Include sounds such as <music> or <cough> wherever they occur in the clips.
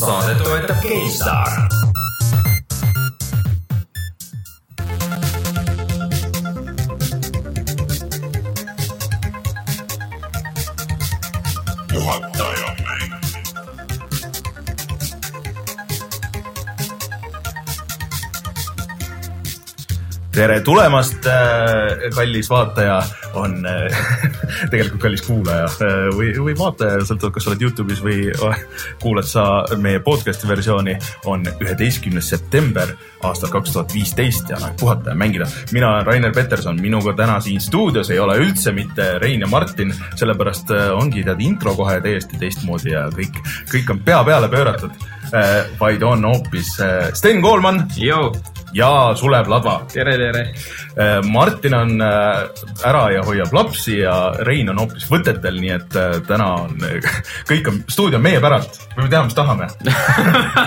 saadet toetab GameStar. tere tulemast, kallis vaataja, on <laughs> tegelikult kallis kuulaja või, või vaataja, sõltuvalt, kas sa oled Youtube'is või kuulad sa meie podcast'i versiooni, on üheteistkümnes september aastal kaks tuhat viisteist ja noh, puhata ja mängida. mina olen Rainer Peterson, minuga täna siin stuudios ei ole üldse mitte Rein ja Martin, sellepärast ongi tead intro kohe täiesti teistmoodi ja kõik, kõik on pea peale pööratud, vaid on hoopis Sten Koolman ja Sulev Ladva. tere, tere! Martin on ära ja hoiab lapsi ja Rein on hoopis võtetel, nii et täna on, <laughs> kõik on, stuudio on meie päralt, me teame, mis tahame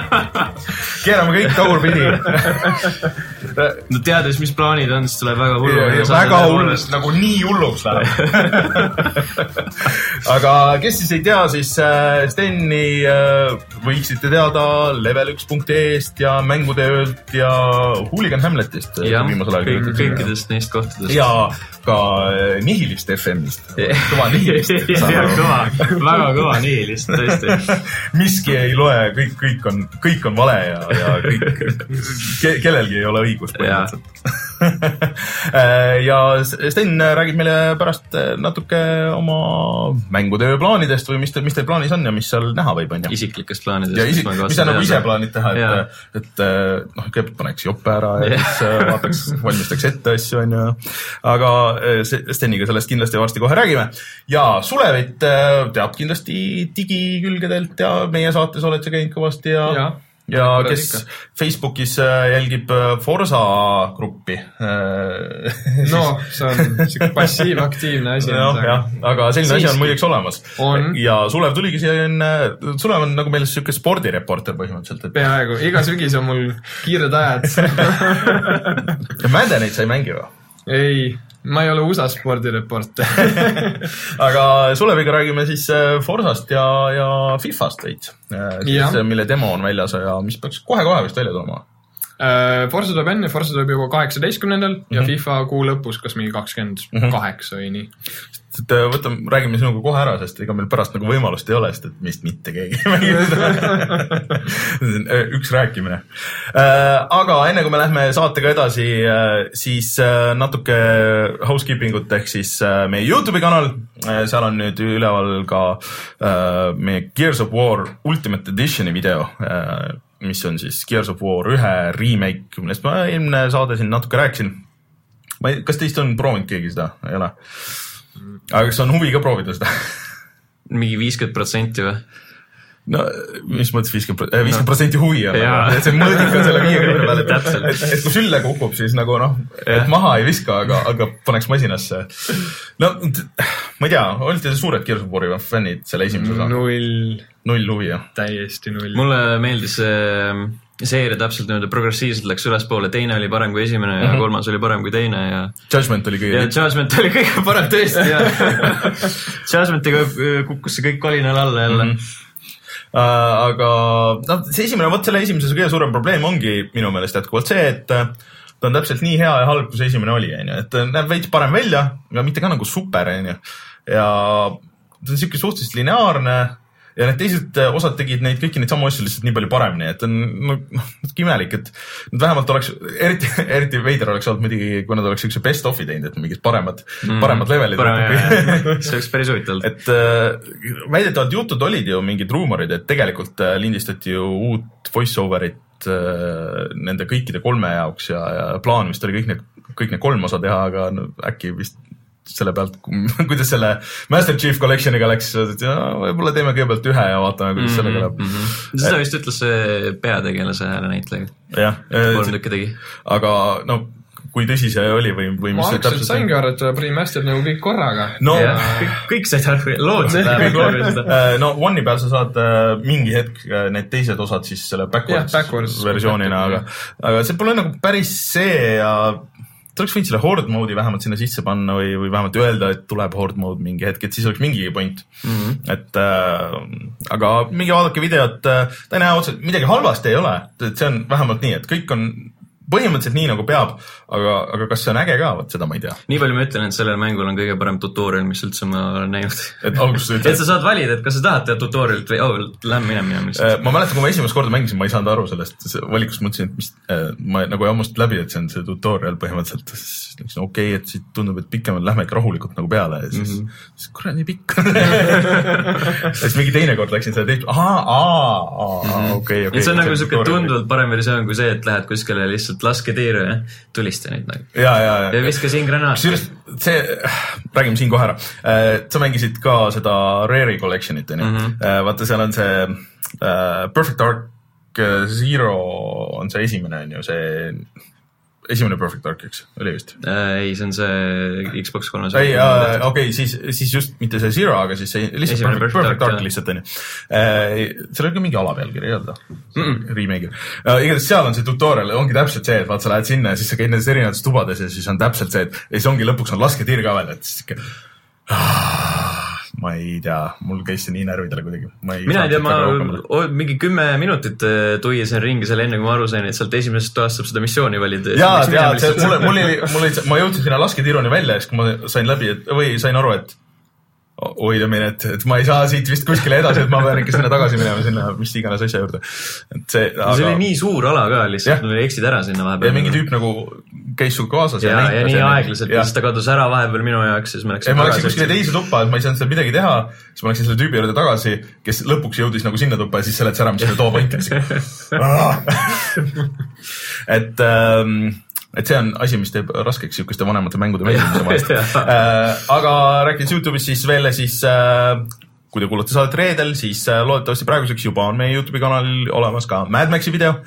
<laughs> keerame kõik tagurpidi <laughs> no teades, mis plaanid on, siis tuleb väga hullu. väga hull, nagu nii hulluks läheb aga kes siis ei tea, siis Steni võiksite teada level1.ee-st ja mängude öölt ja Hooligan Hamletist viimasel ajal kõik,. kõikidest neist kohtadest. ja ka Nihilist FM-ist. kõva Nihilist <laughs> kõva, väga kõva Nihilist, tõesti. <laughs> miski ei loe, kõik, kõik on, kõik on vale ja, ja kõik <laughs> ke,, kellelgi ei ole õigus põhimõtteliselt ja Sten räägib meile pärast natuke oma mängutöö plaanidest või mis, mis teil plaanis on ja mis seal näha võib, on ju. isiklikest plaanidest. ja isik, mis sa nagu ise plaanid teha, et, et noh, kõigepealt paneks jope ära ja siis vaataks, valmistaks ette asju, on ju. aga Steniga sellest kindlasti varsti kohe räägime. ja Sulevit teab kindlasti digikülgedelt ja meie saates oled sa käinud kõvasti ja, ja ja kes ikka. Facebookis jälgib Forsa gruppi. <laughs> no see on siuke passiivaktiivne asi. jah, jah, aga selline Siiski. asi on muideks olemas. ja Sulev tuligi siia enne, Sulev on nagu meil siuke spordireporter põhimõtteliselt et.... peaaegu, iga sügis on mul kiired ajad <laughs> Maddenit sa ei mängi või? ei, ma ei ole USA spordireporter <laughs> aga Suleviga räägime siis Forsast ja, ja Fifast veits. mille demo on väljas ja mis peaks kohe-kohe vist välja tulema. Forsa tuleb enne, Forsa tuleb juba kaheksateistkümnendal mm -hmm. ja mhm. FIFA kuu lõpus, kas mingi kakskümmend kaheksa või nii et võtame, räägime sinuga kohe ära, sest ega meil pärast nagu võimalust ei ole, sest et meist mitte keegi ei mängi <laughs> üks rääkimine. aga enne kui me lähme saatega edasi, siis natuke housekeeping ut ehk siis meie Youtube'i kanal, seal on nüüd üleval ka meie Gears of War Ultimate Editioni video mis on siis Gears of War ühe remake, millest ma eelmine saade siin natuke rääkisin. ma ei, kas teist on proovinud keegi seda, ei ole? aga kas on huvi ka proovida seda mingi viiskümmend protsenti või? No mis mõttes viiskümmend, äh, viiskümmend protsenti huvi on, see mõõdik on selle viiekümne peal, et, et, et kui sülle kukub, siis nagu noh, et maha ei viska, aga, aga paneks masinasse. no ma ei tea, olite te suured Gears of War'i fännid selle esimese osa? null. null huvi, jah? täiesti null. mulle meeldis see seeria täpselt niimoodi progressiivselt läks ülespoole, teine oli parem kui esimene mm -hmm. ja mhm. kolmas oli parem kui teine ja. Judgment oli kõige. ja Judgment oli kõige parem tõesti ja <laughs> Judgmentiga kukkus see kõik kolinal alla jälle mm. -hmm. Uh, aga noh, see esimene, vot selle esimese kõige suurem probleem ongi minu meelest jätkuvalt see, et äh, ta on täpselt nii hea ja halb, kui see esimene oli, onju, et näeb veits parem välja, aga mitte ka nagu super, onju. ja ta on siuke suhteliselt lineaarne ja need teised äh, osad tegid neid kõiki neid samu asju lihtsalt nii palju paremini, et on noh, natuke imelik, et nad vähemalt oleks, eriti, <laughs> eriti veider oleks olnud muidugi, kui nad oleks siukse best of'i teinud, et mingid paremad mm., paremad levelid. <laughs> see <laughs> oleks päris huvitav. et äh, väidetavalt jutud olid ju mingid ruumorid, et tegelikult äh, lindistati ju uut voice over'it äh, nende kõikide kolme jaoks ja, ja plaan vist oli kõik need, kõik need kolm osa teha, aga no, äkki vist selle pealt, <laughs> kuidas selle Master Chief Collection'iga läks, et võib-olla teeme kõigepealt ühe ja vaatame, kuidas mm -hmm, sellega läheb mm. -hmm. seda vist ütles see peategelase häälenäitleja. jah. kolm tükki tegi. aga no kui tõsi see oli või, või mis ma algselt saingi aru, et remaster nagu kõik korraga. no ja, kõik, kõik said aru, lood said aru. Äh, no One'i peal sa saad äh, mingi hetk äh, need teised osad siis selle backwards, yeah, backwards versioonina, aga, aga see pole nagu päris see ja ta oleks võinud selle horde mode'i vähemalt sinna sisse panna või, või vähemalt öelda, et tuleb horde mode mingi hetk, et siis oleks mingigi point mm. -hmm. et äh, aga minge vaadake videot, ta ei näe otseselt, midagi halvasti ei ole, et see on vähemalt nii, et kõik on põhimõtteliselt nii nagu peab, aga, aga kas see on äge ka, vot seda ma ei tea. nii palju ma ütlen, et sellel mängul on kõige parem tutorial, mis üldse ma olen näinud. et alguses sa <laughs> et ütled sa saad valida, et kas sa tahad teha tutorial'it või oh, lähme minema minema lihtsalt. Äh, ma mäletan, kui ma esimest korda mängisin, ma ei saanud aru sellest valikust, mõtlesin, et mis, ma nagu jammustasin läbi, et see on see tutorial põhimõtteliselt. siis ütlesin okei okay,, et siit tundub, et pikem on, lähme ikka rahulikult nagu peale ja siis mm, -hmm. siis kurat nii pikk. <laughs> siis mingi teine kord läksin seda teist, aa, aa, aa, okei, okei. et see on nagu siuke. tunduvalt parem versioon kui see, et lähed kuskile lihtsalt laske tiiru ja tulista neid nagu. ja, ja, ja ja. viska siin granaat. kusjuures see, räägime siin kohe ära. sa mängisid ka seda Rare'i collection'it onju mm. -hmm., vaata, seal on see uh, Perfect Dark äh, Zero on see esimene onju, see esimene Perfect Dark, eks, oli vist? Äh, ei, see on see Xbox kolmesaja. ei, okei okay,, siis, siis just mitte see Zero, aga siis see lihtsalt Esimene Perfect, Perfect Dark, Dark lihtsalt onju. seal oli ka mingi alapealkiri, ei olnud või? Remake'il. igatahes seal on see tutorial, ongi täpselt see, et vaat sa lähed sinna ja siis sa käid nendes erinevates tubades ja siis on täpselt see, et ja siis ongi lõpuks on lasketir ka veel, et siis siuke. Ma ei tea, mul käis see nii närvidele kuidagi. mina ei tea, ma o- mingi kümme minutit äh, tuiasin ringi seal enne, kui ma aru sain, et sealt esimesest toast saab seda missiooni valida. tead, see mulle, mul oli, mul oli, ma jõudsin sinna lasketiruni välja ja siis, kui ma sain läbi, et või sain aru, et wait a minute, et ma ei saa siit vist kuskile edasi, et ma pean ikka sinna tagasi minema, sinna mis iganes asja juurde. et see, aga... see oli nii suur ala ka lihtsalt, eksid ära sinna ja vahepeal. mingi tüüp nagu käis sul kaasas ja, ja nii aeglaselt ja ja siis ta kadus ära vahepeal minu jaoks ja siis ma ei, läksin ma läksin kuskile teise tuppa, et ma ei saanud seal midagi teha, siis ma läksin selle tüübi juurde tagasi, kes lõpuks jõudis nagu sinna tuppa ja siis seletas ära, mis selle too point on. <laughs> et ähm, et see on asi, mis teeb raskeks siukeste vanemate mängude mängimise vahest <laughs> äh,. aga rääkides Youtube'ist, siis veel siis äh, kui te kuulate saadet reedel, siis äh, loodetavasti praeguseks juba on meie Youtube'i kanalil olemas ka Mad Maxi video,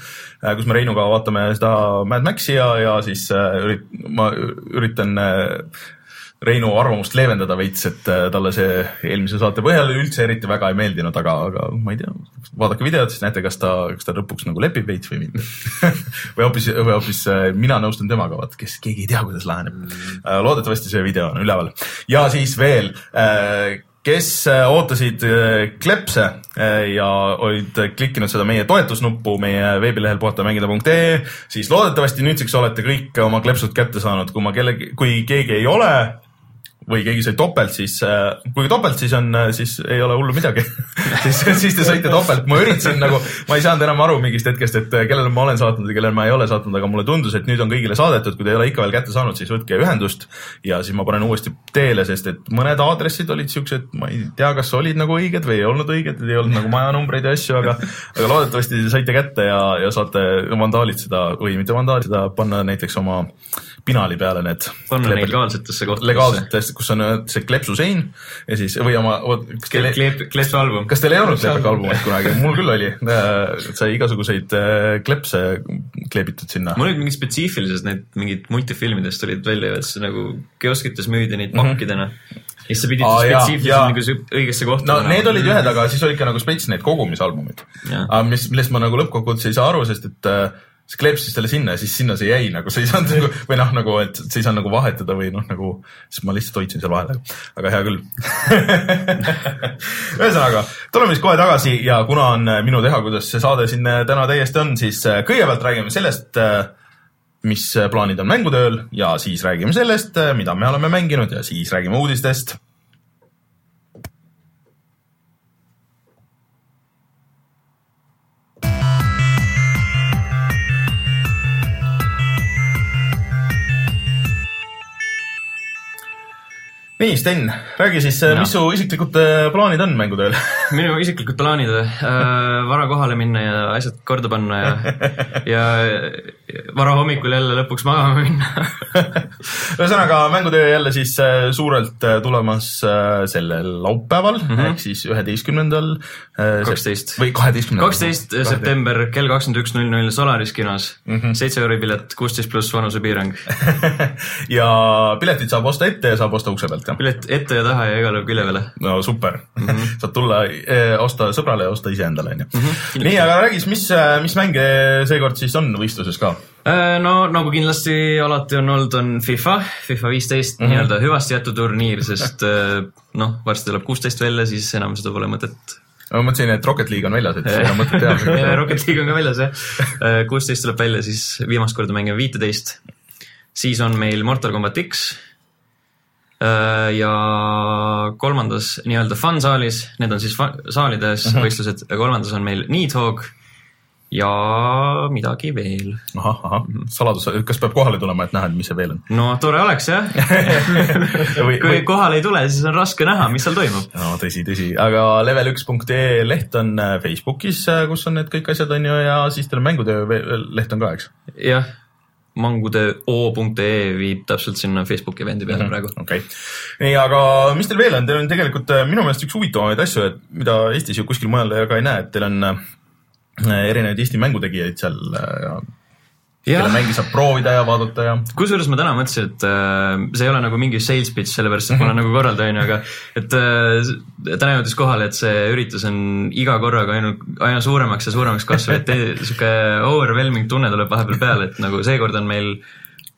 kus me Reinuga vaatame seda Mad Maxi ja, ja siis äh, ürit-, ma üritan äh, Reinu arvamust leevendada veits, et äh, talle see eelmise saate põhjal üldse eriti väga ei meeldinud, aga, aga ma ei tea, vaadake videot, siis näete, kas ta, kas ta lõpuks nagu lepib veits või mitte. <laughs> või hoopis, või hoopis äh, mina nõustun temaga, vaat kes, keegi ei tea, kuidas läheneb. loodetavasti see video on üleval ja siis veel äh, kes äh, ootasid äh, klepse äh, ja olid klikkinud seda meie toetusnuppu meie veebilehel puhatamängida.ee, siis loodetavasti nüüdseks olete kõik oma kleepsud kätte saanud, kui ma kellegi, kui keegi ei ole või keegi sai topelt, siis äh, kui topelt, siis on, siis ei ole hullu midagi. <laughs> <laughs> Siis, siis te saite topelt, ma üritasin nagu, ma ei saanud enam aru mingist hetkest, et äh, kellele ma olen saatnud ja kellele ma ei ole saatnud, aga mulle tundus, et nüüd on kõigile saadetud, kui te ei ole ikka veel kätte saanud, siis võtke ühendust ja siis ma panen uuesti teele, sest et mõned aadressid olid siuksed, ma ei tea, kas olid nagu õiged või ei olnud õiged, ei olnud nagu majanumbreid ja asju, aga <laughs> aga loodetavasti te saite kätte ja, ja saate vandaalitseda või mitte vandaalitseda, panna näiteks oma pinali peale need panna legaalsetesse kohtadesse. legaalsetest, kus on äh, see kleepsusein ja siis või oma, kas teil, kleep, kleepsu album. kas teil ei olnud kleepega albumit kunagi, mul küll oli, <laughs> sai igasuguseid äh, kleepse kleebitud sinna. mul olid mingid spetsiifilised, need mingid multifilmidest tulid välja, et see nagu kioskites müüdi neid pakkidena. ja siis sa pidid Aa, spetsiifiliselt nagu õigesse kohta. no need olid ühed, aga siis olid ka nagu spets need kogumisalbumid mis, millest ma nagu lõppkokkuvõttes ei saa aru, sest et äh, sa kleepsisid selle sinna ja siis sinna see jäi nagu, sa ei saanud nagu või noh, nagu, et sa ei saanud nagu vahetada või noh, nagu siis ma lihtsalt hoidsin seal vahele, aga hea küll. <laughs> ühesõnaga, tuleme siis kohe tagasi ja kuna on äh, minu teha, kuidas see saade siin äh, täna täiesti on, siis äh, kõigepealt räägime sellest, mis plaanid on mängutööl ja siis räägime sellest, mida me oleme mänginud ja siis räägime uudistest nii, Sten, räägi siis, mis su isiklikud äh, plaanid on mängutööl? <laughs> minu isiklikud plaanid äh,, vara kohale minna ja asjad korda panna ja, <laughs> ja varahommikul jälle lõpuks magama minna. <laughs> ühesõnaga, mängutöö jälle siis äh, suurelt äh, tulemas äh, sellel laupäeval mm -hmm. ehk siis üheteistkümnendal. kaksteist. või kaheteistkümnendal. kaksteist september kell kakskümmend üks null null Solaris kinos, seitse euri pilet, kuusteist pluss vanusepiirang. ja piletid saab osta ette ja saab osta ukse pealt? Pilet ette ja taha ja igale külje peale. no super mm, Mhm. -hmm. <laughs> saad tulla, osta sõbrale ja osta iseendale, onju. nii, aga räägi siis, mis, mis mänge seekord siis on võistluses ka? Äh, no nagu kindlasti alati on olnud, on FIFA, FIFA viisteist mm -hmm. nii-öelda hüvasti jäetud turniir, sest äh, noh, varsti tuleb kuusteist välja, siis enam seda pole mõtet. ma mõtlesin, et Rocket League on väljas, et ei ole mõtet teha <laughs> Rocket League on ka väljas jah. kuusteist tuleb välja, siis viimast korda mängime viiteist. siis on meil Mortal Combat X. Ja kolmandas nii-öelda fun saalis, need on siis saalides võistlused ja kolmandas on meil Needhog ja midagi veel. ahah, ahah, saladus, kas peab kohale tulema, et näha, mis see veel on? no tore oleks jah, <laughs> kui või, kohale ei tule, siis on raske näha, mis seal toimub. no tõsi, tõsi, aga level1.ee leht on äh, Facebookis, kus on need kõik asjad, on ju, ja siis teil on mängutöö leht on ka, eks? jah, mangude.o.ee viib täpselt sinna Facebooki event'i peale praegu. okei okay., nii, aga mis teil veel on, teil on tegelikult äh, minu meelest üks huvitavamaid asju, et mida Eestis ju kuskil mujal ka ei näe, et teil on äh, erinevaid Eesti mängutegijaid seal äh,, kelle jah, mänge saab proovida ja vaadata ja kusjuures ma täna mõtlesin, et äh, see ei ole nagu mingi sales pitch, sellepärast et ma olen nagu korraldaja onju, aga et äh, täna jõudis kohale, et see üritus on iga korraga ainult, aina suuremaks ja suuremaks kasvav, et <laughs> sihuke overwhelming tunne tuleb vahepeal peale, et nagu seekord on meil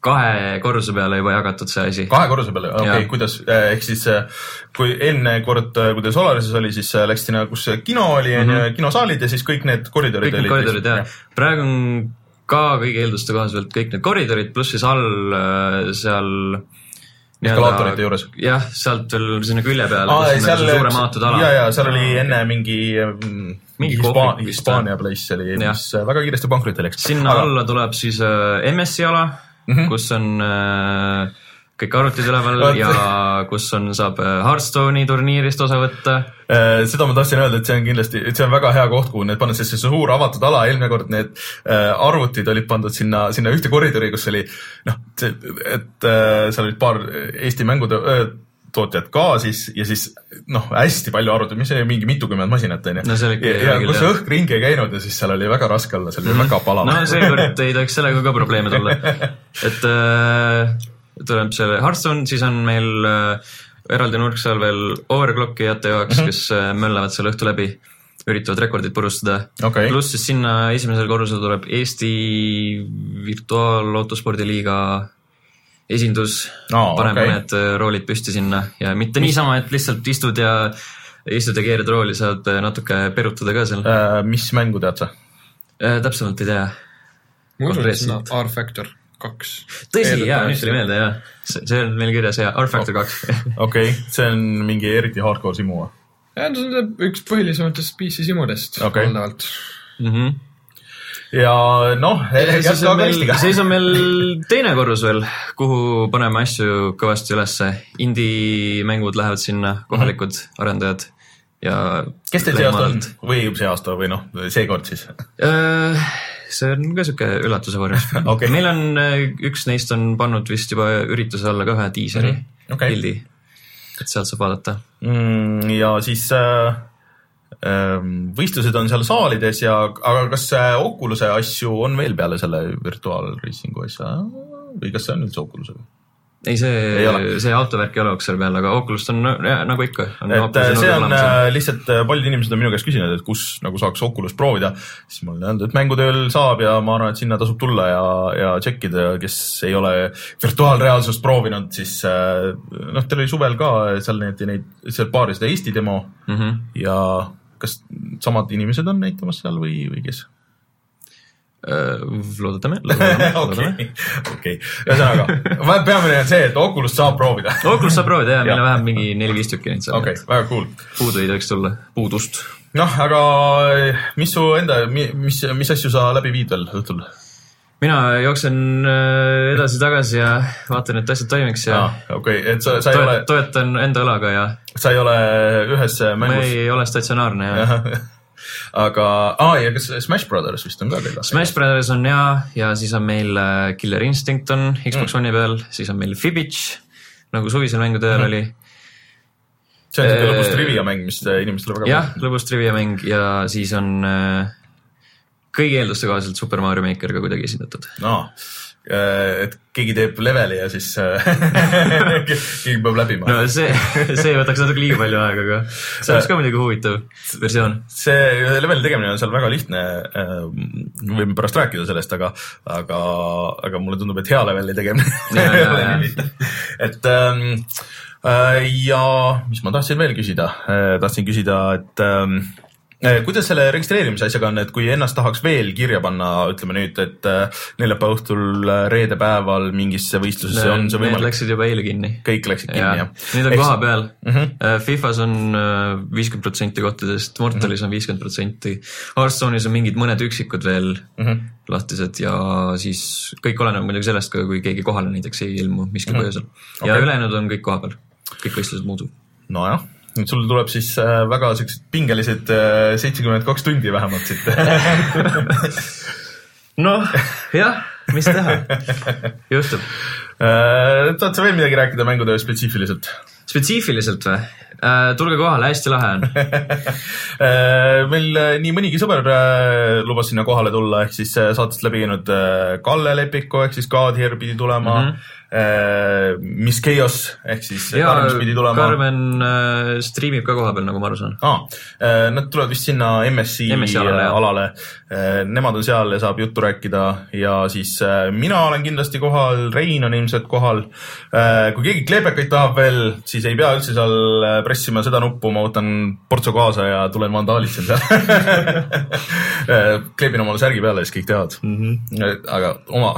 kahe korruse peale juba jagatud see asi. kahe korruse peale, okei okay, kuidas, ehk siis äh, kui eelmine kord, kui teil Solarises oli, siis äh, läks sinna, kus kino oli, on ju, kinosaalid ja siis kõik need koridorid Mhm. kõik need koridorid jah, praegu on ka kõigi eelduste kohaselt kõik need koridorid, pluss siis all äh, seal. Eskalaatorite juures. jah, sealt veel sinna külje peale, aa, kus on seal suurem avatud ala. ja, ja seal oli enne mingi mm, Mingi Hispa- kohvik vist, Hispaania place oli, mis äh, väga kiiresti pankrotti läks. sinna aga... alla tuleb siis äh, MS-i ala mm. -hmm. kus on äh, kõik arvutid üleval ja kus on, saab äh, Hearthstone'i turniirist osa võtta. Äh, seda ma tahtsin öelda, et see on kindlasti, et see on väga hea koht, kuhu need panna, sest see suur avatud ala, eelmine kord need äh, arvutid olid pandud sinna, sinna ühte koridori, kus oli noh, et seal olid paar Eesti mängutootjat ka siis ja siis noh, hästi palju arvuteid, mis oli mingi mitukümmend masinat onju. No ja, ja kus õhk ringi ei käinud ja siis seal oli väga raske olla, seal oli väga palav no seekord ei tohiks sellega ka probleeme tulla. <laughs> et äh, tuleb selle Hearthstone, siis on meil äh, eraldi nurk seal veel overclockijate jaoks mm, -hmm. kes äh, möllavad seal õhtu läbi, üritavad rekordit purustada Okei. pluss siis sinna esimesel korrusel tuleb Eesti Virtuaalautospordiliiga esindus Aa, paneb okei. mõned äh, roolid püsti sinna ja mitte niisama, et lihtsalt istud ja istud ja keerad rooli, saad natuke perutada ka seal. äh,. mis mängu tead sa? täpsemalt ei tea. ma usun, et see on R-Factor kaks. tõsi, jaa, nüüd tuli meelde, jaa. see on meil kirjas, jaa, R-Factor kaks. <laughs> okei okay,, see on mingi eriti hardcore simu või? jah, see on üks põhilisematest PC simudest Okei. valdavalt. Mhm. ja noh, siis meil, siis on meil teine korrus veel, kuhu paneme asju kõvasti ülesse. Indie-mängud lähevad sinna, kohalikud arendajad ja. kes teil see aasta on? või see aasta või noh, seekord siis? See on ka sihuke üllatuse vormis <laughs> Okei. meil on, üks neist on pannud vist juba ürituse alla ka ühe diiseri mm Mhm. Okei. pildi, et sealt saab vaadata. mm,. ja siis äh, ähm, võistlused on seal saalides ja, aga kas Oculus'e asju on veel peale selle virtuaalreisingu asja või kas see on üldse Oculus'ega? ei, see see autovärk ei ole Oxeri peal, aga Oculus on ja, nagu ikka. et äh, see on äh, lihtsalt äh, paljud inimesed on minu käest küsinud, et kus nagu saaks Oculus proovida, siis ma olen öelnud, et mängutööl saab ja ma arvan, et sinna tasub tulla ja, ja tšekkida, kes ei ole virtuaalreaalsust proovinud, siis äh, noh, teil oli suvel ka seal neid, neid, seal paari seda Eesti demo mm. -hmm. ja kas samad inimesed on näitamas seal või, või kes? Loodetame, <laughs> okei loodetame., okei, ühesõnaga peamine on see, et Oculus saab proovida. Oculus saab proovida jah, meil on vähemalt mingi neli-viis tükki neid seal okei, väga cool puudu ei tohiks tulla, puudust. noh, aga mis su enda, mis, mis asju sa läbi viid veel õhtul? mina jooksen äh, edasi-tagasi ja vaatan, et asjad toimiks ja okei, et sa, sa ei ole toet,, toetan enda õlaga ja sa ei ole ühes ma mängus. ei ole statsionaarne ja aga, aa ja kas Smash Brothers vist on ka teil? Smash Brothers on ja, ja siis on meil äh, Killer Instinct on Xbox Mm. One'i peal, siis on meil Fibbage nagu suvisel mängude ajal oli. see on siuke äh, lõbus trivia mäng, mis inimestele väga jah, lõbus trivia mäng ja siis on äh, kõigi eelduste kohaselt Super Mario Maker ka kuidagi esindatud. no.. Et keegi teeb leveli ja siis äh, <laughs> keegi peab läbima no see, see võtaks natuke liiga palju aega, aga see oleks ka muidugi huvitav versioon. see leveli tegemine on seal väga lihtne. võime pärast rääkida sellest, aga, aga, aga mulle tundub, et hea leveli tegemine ei ole nii lihtne. et ähm, äh, ja mis ma tahtsin veel küsida, tahtsin küsida, et ähm, äh, kuidas selle registreerimise asjaga on, et kui ennast tahaks veel kirja panna, ütleme nüüd, et äh, neljapäeva õhtul, reede päeval mingisse võistlusesse on see Need võimalik? läksid juba eile kinni. kõik läksid kinni, jaa jah?, nüüd on koha peal. Mhm. Fifas on viiskümmend protsenti kohtadest, Mortalis on viiskümmend protsenti, Hearthstone'is on mingid mõned üksikud veel Mhm. lahtised ja siis kõik oleneb muidugi sellest ka, kui keegi kohale näiteks ei ilmu miskil põhjusel. ja Okei. ülejäänud on kõik koha peal, kõik võistlused muudub. nojah, nüüd sul tuleb siis äh, väga siuksed pingelised seitsekümmend kaks tundi vähemalt siit <laughs> noh, jah, mis teha, juhtub. Äh, tahad sa veel midagi rääkida mängutöö spetsiifiliselt? spetsiifiliselt või? tulge kohale, hästi lahe on. <laughs> Äh, meil äh, nii mõnigi sõber äh, lubas sinna kohale tulla, ehk siis äh, saatest läbi käinud äh, Kalle Lepiku ehk siis Here pidi tulema mm. -hmm. Miss Chaos ehk siis ja Karmen pidi tulema. Karmen äh, striimib ka koha peal, nagu ma aru saan. Ah, äh, nad tulevad vist sinna MSC, MSC alale, alale. Nemad on seal ja saab juttu rääkida ja siis äh, mina olen kindlasti kohal, Rein on ilmselt kohal. kui keegi kleepekaid tahab veel, siis ei pea üldse seal äh, pressima seda nuppu, ma võtan portsu kaasa ja tulen vandaalitsen seal. <laughs> kleebin omale särgi peale, siis kõik teavad mm. -hmm. aga oma,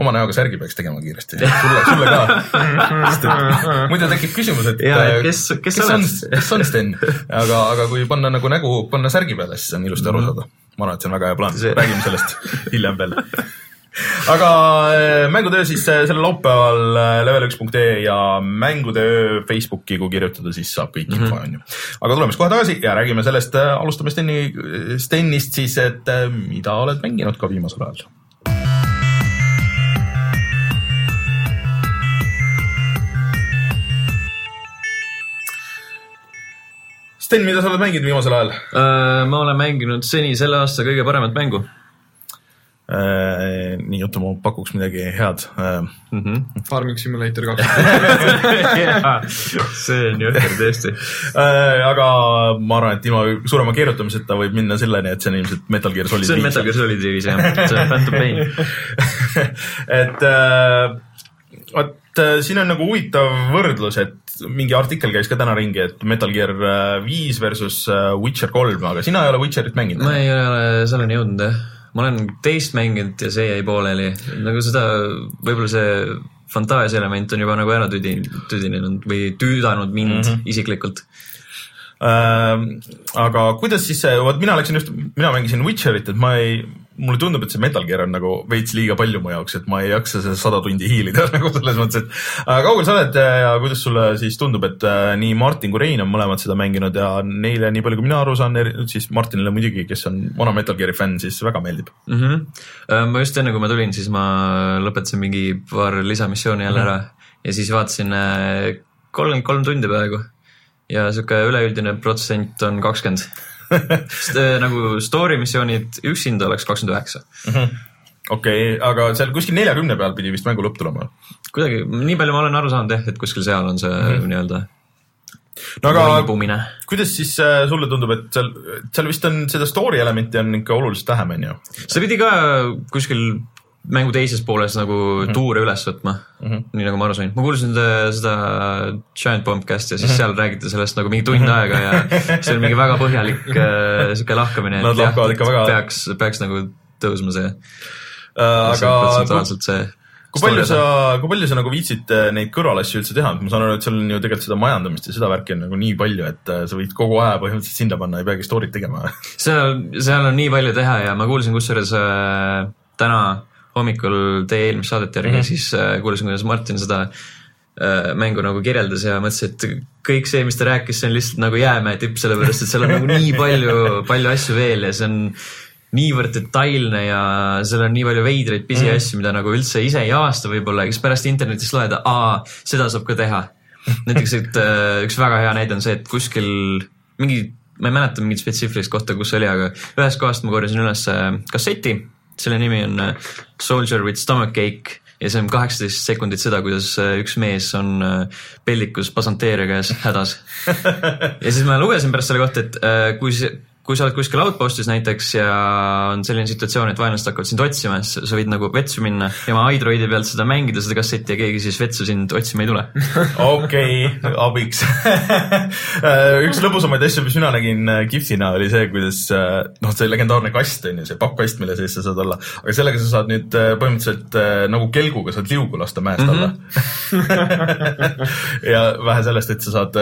oma näoga särgi peaks tegema kiiresti. <laughs> sulle, sulle ka. muidu tekib küsimus, et et äh, kes- kes sa on kes on Sten, aga, aga kui panna nagu nägu, panna särgi peale, siis on ilusti aru saada. ma arvan, et see on väga hea plaan räägime sellest <laughs> hiljem veel. aga äh, mängutöö siis äh, sellel laupäeval äh, level1.ee ja mängutöö Facebooki, kui kirjutada, siis saab kõik info, onju. aga tuleme siis kohe tagasi ja räägime sellest, alustame Steni, Stenist siis, et mida oled mänginud ka viimasel ajal? Sten, mida sa oled mänginud viimasel ajal? Äh, ma olen mänginud seni selle aasta kõige paremat mängu Äh, nii, oota, ma pakuks midagi head. mm. -hmm. Farming Simulator kaks. <laughs> see on jõhker tõesti. Äh, aga ma arvan, et ilma suurema keerutamiseta võib minna selleni, et see on ilmselt Metal Gear Solid see on Metal Gear Solid viis jah, see on Phantom Pain. <laughs> et äh, vot äh, siin on nagu huvitav võrdlus, et mingi artikkel käis ka täna ringi, et Metal Gear äh, viis versus äh, Witcher kolm, aga sina ei ole Witcherit mänginud ma? ei ole selleni jõudnud jah, ma olen teist mänginud ja see jäi pooleli, nagu seda, võib-olla see fantaasia element on juba nagu ära tüdi-, tüdinenud või tüüdanud mind mm -hmm. isiklikult. Äh, aga kuidas siis see, vot mina läksin just, mina mängisin Witcherit, et ma ei, mulle tundub, et see Metal Gear on nagu veits liiga palju mu jaoks, et ma ei jaksa seda sada tundi hiilida <laughs> nagu selles mõttes, et aga kaugel sa oled ja kuidas sulle siis tundub, et äh, nii Martin kui Rein on mõlemad seda mänginud ja neile, nii palju kui mina aru saan, siis Martinile muidugi, kes on vana Metal Gear'i fänn, siis väga meeldib mm. -hmm. ma just enne, kui ma tulin, siis ma lõpetasin mingi paar lisamissiooni jälle ära ja siis vaatasin äh, kolmkümmend kolm tundi peaaegu ja sihuke üleüldine protsent on kakskümmend. Nagu story missioonid üksinda oleks kakskümmend üheksa. okei okay,, aga seal kuskil neljakümne peal pidi vist mängu lõpp tulema. kuidagi, nii palju ma olen aru saanud jah, et kuskil seal on see mm -hmm. nii-öelda no aga vaibumine. kuidas siis äh, sulle tundub, et seal, seal vist on seda story elementi on ikka oluliselt vähem, on ju? see pidi ka kuskil mängu teises pooles nagu mm -hmm. tuure üles võtma mm, -hmm. nii nagu ma aru sain. ma kuulsin seda, seda Giant Bombcast'i ja siis mm -hmm. seal räägiti sellest nagu mingi tund aega ja see oli mingi väga põhjalik äh, sihuke lahkamine. Nad lahkavad ikka väga- peaks, peaks nagu tõusma see, aga see kui, protsentuaalselt see. kui palju sa, kui palju sa nagu viitsid äh, neid kõrvalasju üldse teha, ma saan aru, et seal on ju tegelikult seda majandamist ja seda värki on nagu nii palju, et äh, sa võid kogu aja põhimõtteliselt sinna panna, ei peagi story't tegema. seal, seal on nii palju teha ja ma kuulsin kusjuures äh, täna hommikul teie eelmist saadet järgi mm, -hmm. siis äh, kuulasin, kuidas Martin seda äh, mängu nagu kirjeldas ja mõtlesin, et kõik see, mis ta rääkis, see on lihtsalt nagu jäämäe tipp, sellepärast et seal on nagu nii <laughs> palju, palju asju veel ja see on niivõrd detailne ja seal on nii palju veidraid pisiasju, mida nagu üldse ise ei avasta võib-olla siis pärast internetist loed, aa, seda saab ka teha. näiteks, et äh, üks väga hea näide on see, et kuskil mingi, ma ei mäleta mingit spetsiifilist kohta, kus see oli, aga ühest kohast ma korjasin üles äh, kasseti, selle nimi on äh, Soldier with stomach ache ja see on kaheksateist sekundit seda, kuidas äh, üks mees on äh, peldikus pasanteeria käes hädas. <laughs> ja siis ma lugesin pärast selle kohta, et kui see kui sa oled kuskil outpostis näiteks ja on selline situatsioon, et vaenlased hakkavad sind otsima, siis sa võid nagu vetsu minna ja oma iDroidi pealt seda mängida, seda kasseti ja keegi siis vetsu sind otsima ei tule. <laughs> okei, abiks. <laughs> üks lõbusamaid asju, mis mina nägin äh, GIF-ina oli see, kuidas äh, noh, see legendaarne kast on ju, see pappkast, mille sees sa saad olla, aga sellega sa saad nüüd äh, põhimõtteliselt nagu kelguga saad liugu lasta mäest alla mm. -hmm. ja vähe sellest, et sa saad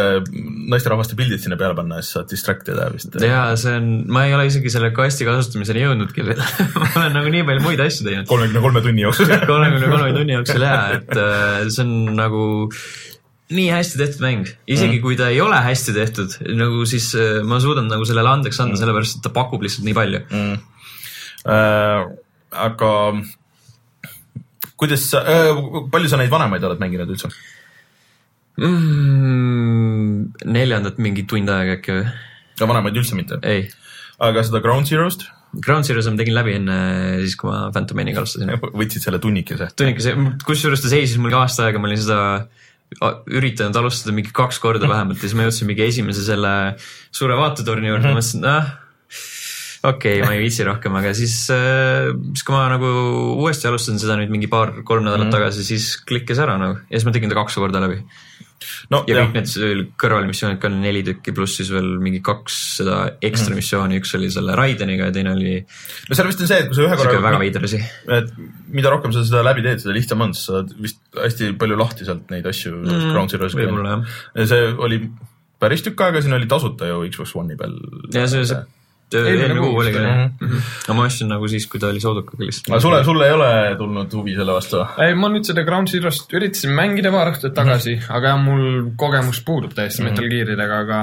naisterahvaste pildid sinna peale panna ja siis saad distract ida vist. ja see on, ma ei ole isegi selle kasti kasutamiseni jõudnudki <laughs> ma olen nagu nii palju muid asju teinud. kolmekümne kolme tunni jooksul. <laughs> kolmekümne kolme tunni jooksul ja, et äh, see on nagu nii hästi tehtud mäng, isegi mm. kui ta ei ole hästi tehtud, nagu siis äh, ma suudan nagu sellele andeks anda mm., sellepärast et ta pakub lihtsalt nii palju. mm.. äh, aga kuidas sa äh,, palju sa neid vanemaid oled mänginud üldse? Mm, neljandat mingi tund aega äkki või? No vanemaid üldse mitte, ei, aga seda Ground Zero'st Ground Zeroes ma tegin läbi enne siis, kui ma Phantom Maniga alustasin. võtsid selle tunnikese? tunnikese, kusjuures ta seisis mul ka aasta aega, ma olin seda üritanud alustada mingi kaks korda vähemalt ja siis ma jõudsin mingi esimese selle suure vaatetorni juurde, ma mõtlesin, et ah, okei okay,, ma ei viitsi rohkem, aga siis, siis kui ma nagu uuesti alustasin seda nüüd mingi paar-kolm nädalat mm -hmm. tagasi, siis klikkis ära nagu ja siis ma tegin ta kaks korda läbi. No ja jah kõik, need kõrvalmissioonid ka oli neli tükki, pluss siis veel mingi kaks seda ekstra missiooni, üks oli selle Raideniga ja teine oli no seal vist on see, et kui sa ühe siuke väga korra, veider asi. et mida rohkem sa seda läbi teed, seda lihtsam on, sa vist hästi palju lahti sealt neid asju mm, Ground Zero'st. võib-olla jah. ja see oli päris tükk aega, siin oli tasuta ju Xbox One'i peal. ja see, see Eelmine kuu oligi vist jah oli.. aga ma ostsin nagu siis, kui ta oli soodukaga lihtsalt. aga sulle, sulle ei ole tulnud huvi selle vastu? ei, ma nüüd seda Ground Zero'st üritasin mängida paar õhtut tagasi mm, -hmm. aga jah, mul kogemus puudub täiesti mm -hmm. Metal Gearidega, aga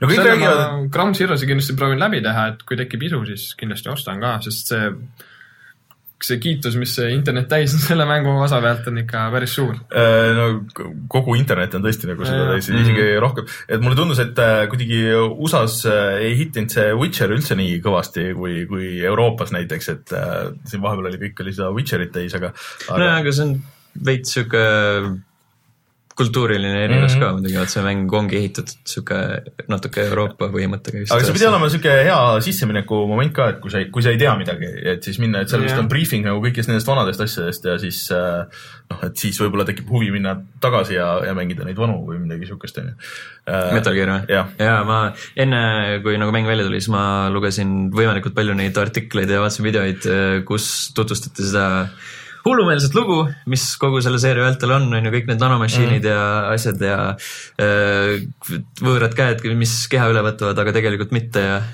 no kõik räägivad, Ground Zero'si kindlasti proovin läbi teha, et kui tekib isu, siis kindlasti ostan ka, sest see, see kiitus, mis see internet täis on <laughs> selle mängu osa pealt, on ikka päris suur. äh, no kogu internet on tõesti nagu seda täis, isegi rohkem, et mulle tundus, et äh, kuidagi USA-s äh, ei hittinud see Witcher üldse nii kõvasti kui, kui Euroopas näiteks, et siin vahepeal oli kõik oli seda Witcherit täis, aga, aga nojah, aga see on veits sihuke kultuuriline erinevus mm Mhm. -hmm. ka muidugi, et see mäng ongi ehitatud sihuke natuke Euroopa põhimõttega aga see pidi olema siuke hea sissemineku moment ka, et kui sa, kui sa ei tea midagi, et siis minna, et seal vist on briefing nagu kõigist nendest vanadest asjadest ja siis äh, noh, et siis võib-olla tekib huvi minna tagasi ja, ja mängida neid vanu või midagi siukest onju. Metal Gear või? jah, ja ma enne, kui nagu mäng välja tuli, siis ma lugesin võimalikult palju neid artikleid ja vaatasin videoid, kus tutvustati seda hullumeelset lugu, mis kogu selle seeria vältel on, on ju kõik need nanomašiinid mm. ja asjad ja äh, võõrad käed, mis keha üle võtavad, aga tegelikult mitte ja <laughs>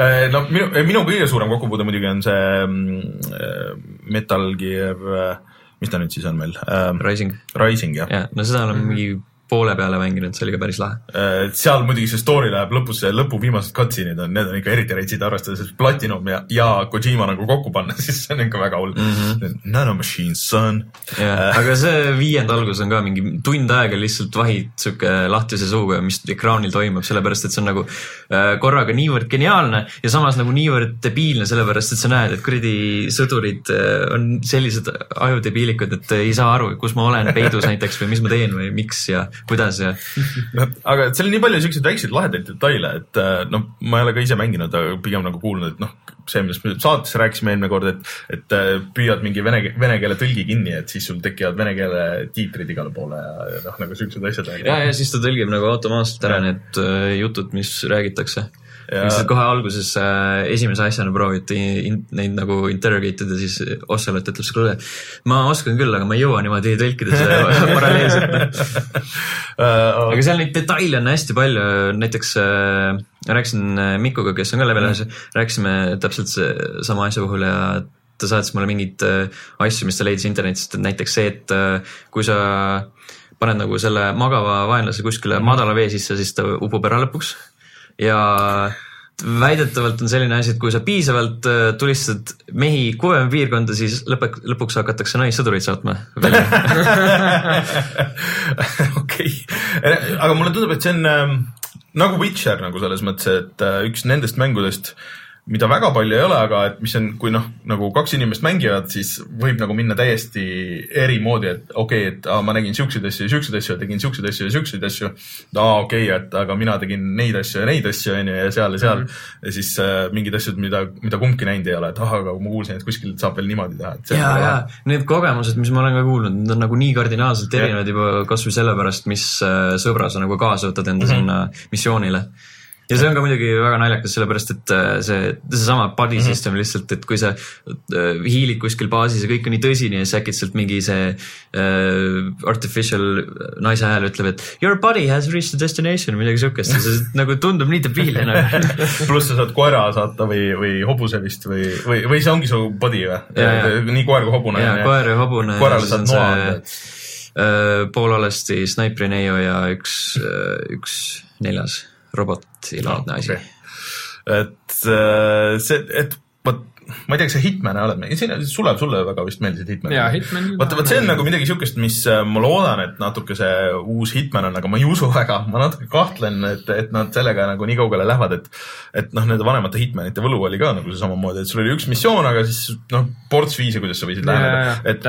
Äh, no minu, minu kõige suurem kokkupuude muidugi on see mm, äh, Metal Gear, mis ta nüüd siis on meil? Rising. Rising jah ja no seda olen mingi poole peale mänginud, see oli ka päris lahe. Äh, seal muidugi see story läheb lõpus, lõpu viimased cutscene'id on, need on ikka eriti retsid, arvestades, et Platinum ja, ja Kojima nagu kokku panna, <laughs> siis see on ikka väga hull mm. -hmm. Nanomachine, son. jah, aga see viienda algus on ka mingi tund aega lihtsalt vahid sihuke lahtise suuga, mis ekraanil toimub, sellepärast et see on nagu äh, korraga niivõrd geniaalne ja samas nagu niivõrd debiilne, sellepärast et sa näed, et kuradi sõdurid äh, on sellised ajudebiilikud, et ei saa aru, kus ma olen peidus näiteks või mis ma teen või miks ja kuidas ja <laughs> aga seal on nii palju siukseid väikseid lahedaid detaile, et noh, ma ei ole ka ise mänginud, aga pigem nagu kuulnud, et noh, see, millest me saates rääkisime eelmine kord, et, et äh, püüad mingi vene, vene keele tõlgi kinni, et siis sul tekivad vene keele tiitrid igale poole ja, ja noh, nagu siuksed asjad. ja, ja siis ta tõlgib nagu automaatselt ära Ja. need äh, jutud, mis räägitakse. Ja- lihtsalt kohe alguses äh, esimese asjana prooviti in, neid nagu interrogate ida, siis Ocelot ütleb sulle, kuule, ma oskan küll, aga ma ei jõua niimoodi tõlkida seda <laughs> paralleelselt. aga aga seal neid detaile on hästi palju, näiteks äh, rääkisin äh, Mikuga, kes on ka level ühes, rääkisime täpselt sama asja puhul ja ta saatis mulle mingeid äh, asju, mis ta leidis internetist, et näiteks see, et äh, kui sa paned nagu selle magava vaenlase kuskile madala vee sisse, siis ta upub ära lõpuks ja väidetavalt on selline asi, et kui sa piisavalt äh, tulistad mehi kuuepiirkonda, siis lõpe, lõpuks hakatakse naissõdureid saatma välja. <laughs> okei, aga mulle tundub, et see on ähm, nagu Witcher nagu selles mõttes, et äh, üks nendest mängudest, mida väga palju ei ole, aga et mis on, kui noh, nagu kaks inimest mängivad, siis võib nagu minna täiesti eri moodi, et okei okay,, et aa, ma nägin siukseid asju ja siukseid asju ja tegin siukseid asju ja siukseid asju. aa, okei okay,, et aga mina tegin neid asju ja neid asju, onju, ja seal ja seal mm. -hmm. ja siis äh, mingid asjad, mida, mida kumbki näinud ei ole, et ah, aga ma kuulsin, et kuskil saab veel niimoodi teha, ja, ja need kogemused, mis ma olen ka kuulnud, need on nagu nii kardinaalselt erinevad juba kasvõi sellepärast, mis äh, sõbra sa nagu kaasa võtad enda Mhm. sinna missioonile. Ja see on ka muidugi väga naljakas, sellepärast et äh, see, seesama body Mhm. system lihtsalt, et kui sa äh, hiilid kuskil baasis ja kõik on nii tõsine ja siis äkitselt mingi see äh, artificial naise hääl ütleb, et your body has reached the destination, midagi siukest ja see <laughs> nagu tundub nii debiilne nagu. <laughs> pluss sa saad koera saata või, või hobuse vist või, või, või see ongi su body või nii koer kui hobune. ja koer ja hobune. koerale saad noa anda, et äh, poololesti snaipri neiu ja üks, üks neljas robotilaadne asi. Okei. et äh, see, et vot ma ei tea, kas sa Hitman'e oled, siin Sulev, sulle väga vist meeldisid Hitman'id. Jaa, Hitman- vot, vot see on nagu midagi siukest, mis äh, ma loodan, et natuke see uus Hitman on, aga ma ei usu väga, ma natuke kahtlen, et, et nad sellega nagu nii kaugele lähevad, et et noh, nende vanemate Hitmanite võlu oli ka nagu see samamoodi, et sul oli üks missioon, aga siis noh, ports viise, kuidas sa võisid läheneda. et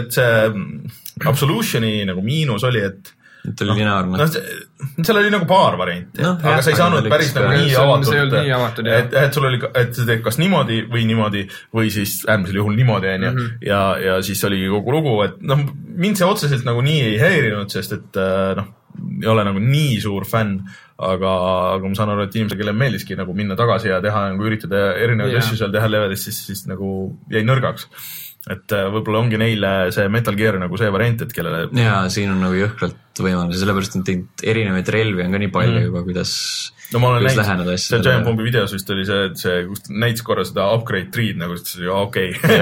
et see mm, Absolutioni nagu miinus oli, et et oli lineaarne noh, seal oli nagu paar varianti no,, aga jah, sa ei saanud oli päris nagu nii on- avatud. et, et sul oli, et sa teed kas niimoodi või niimoodi või siis äärmisel juhul niimoodi, onju. Mhm. ja, ja siis oligi kogu lugu, et noh, mind see otseselt nagu nii ei häirinud, sest et äh, noh, ei ole nagu nii suur fänn, aga, aga ma saan aru, et inimesele, kellele meeldiski nagu minna tagasi ja teha nagu üritada erinevaid asju seal teha levelis, siis, siis nagu jäi nõrgaks. Et äh, võib-olla ongi neile see Metal Gear nagu see variant, et kellele ja siin on nagu jõhkralt võimalusi, sellepärast et neid erinevaid relvi on ka nii palju mm. juba, kuidas no ma olen näinud, asjadele. Giant Bombi videos vist oli see, et see, kus ta näitas korra seda upgrade tree'd nagu, siis okei okay. <laughs>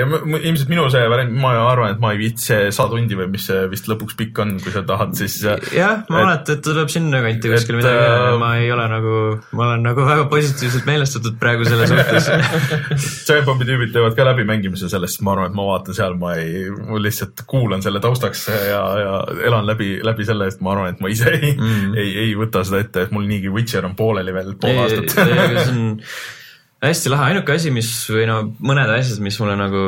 ja ilmselt minu see variant, ma arvan, et ma ei viitsi see sada tundi või mis see vist lõpuks pikk on, kui sa tahad, siis. jah, ma mäletan, et tuleb sinnakanti kuskil midagi äh, ma ei ole nagu, ma olen nagu väga positiivselt meelestatud praegu selle suhtes. <laughs> Giant Bombi tüübid teevad ka läbimängimise sellest, ma arvan, et ma vaatan seal, ma ei, ma lihtsalt kuulan selle taustaks ja, ja elan läbi, läbi selle, et ma arvan, et ma ise ei mm, ei, ei võta seda ette, et mul niigi Witcher on pooleli veel pool ei, aastat. see on hästi lahe, ainuke asi, mis või no mõned asjad, mis mulle nagu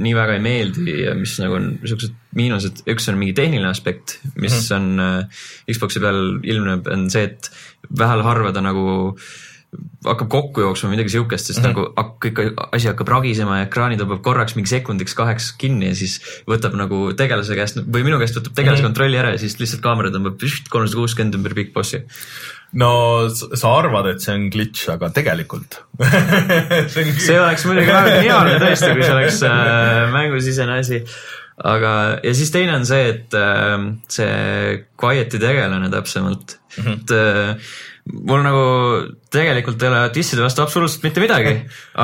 nii väga ei meeldi ja mis nagu on siuksed miinused, üks on mingi tehniline aspekt, mis mm -hmm. on äh, Xbox'i peal ilmneb, on see, et vähel harva ta nagu hakkab kokku jooksma midagi siukest, sest mm -hmm. nagu kõik asi hakkab ragisema ja ekraani tõmbab korraks mingi sekundiks kaheks kinni ja siis võtab nagu tegelase käest või minu käest võtab tegelase mm -hmm. kontrolli ära ja siis lihtsalt kaamera tõmbab kolmsada kuuskümmend ümber Big Bossi. no sa arvad, et see on glitch, aga tegelikult <laughs> see oleks muidugi väga geniaalne tõesti, kui see oleks äh, <laughs> mängusisene asi. aga, ja siis teine on see, et äh, see Quiet'i tegelane täpsemalt mm, -hmm. et äh, mul nagu tegelikult ei ole disside vastu absoluutselt mitte midagi,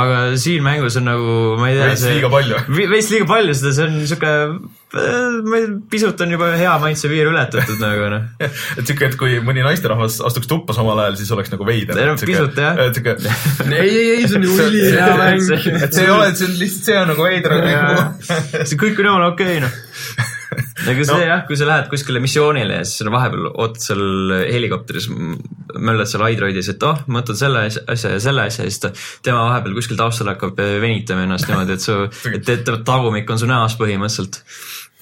aga siin mängus on nagu, ma ei tea. Veits liiga palju. <laughs> veits liiga palju seda, see on sihuke, ma ei, pisut on juba hea maitse piir ületatud <laughs> nagu noh. et siuke, et kui mõni naisterahvas astuks tuppa samal ajal, siis oleks nagu veider. No pisut, jah. et siuke, <laughs> ei, ei, ei, see on ju ülihea mäng. et see ei ole, et see on lihtsalt, see on nagu veider. see kõik on jumala okei okay, noh. Aga see no. jah, kui sa lähed kuskile missioonile ja siis sa vahepeal ootad seal helikopteris, möllad seal Androidis, et oh, ma võtan selle asja- ja selle asja ja siis ta, tema vahepeal kuskil taustal hakkab venitama ennast niimoodi, et su, <laughs> et, et tagumik on su näos põhimõtteliselt.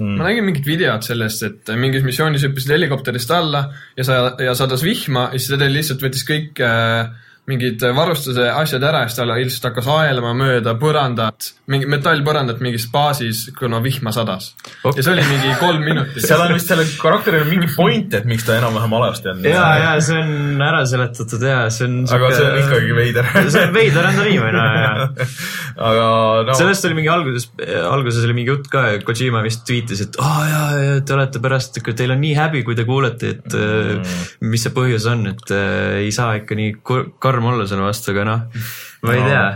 ma nägin mingit videot sellest, et mingis missioonis hüppasid helikopterist alla ja sa, ja sadas vihma ja siis ta lihtsalt võttis kõik äh, mingid varustuse asjad ära ja siis ta lihtsalt hakkas aelama mööda põrandat, mingi metallpõrandat mingis baasis, kuna vihma sadas okay.. ja see oli mingi kolm minutit. seal on vist sellel karakteril on mingi point, et miks ta enam-vähem alasti on. ja, ja see on ära seletatud ja see on. aga see on ikkagi veider. see on veider on ta noh, ja aga no sellest oli mingi alguses, alguses oli mingi jutt ka, Kojima vist tweetis, et aa oh, jaa, jaa, te olete pärast, teil on nii häbi, kui te kuulete, et mm. mis see põhjus on, et äh, ei saa ikka nii kur- karm olla selle vastu, aga noh, ma ei No. tea.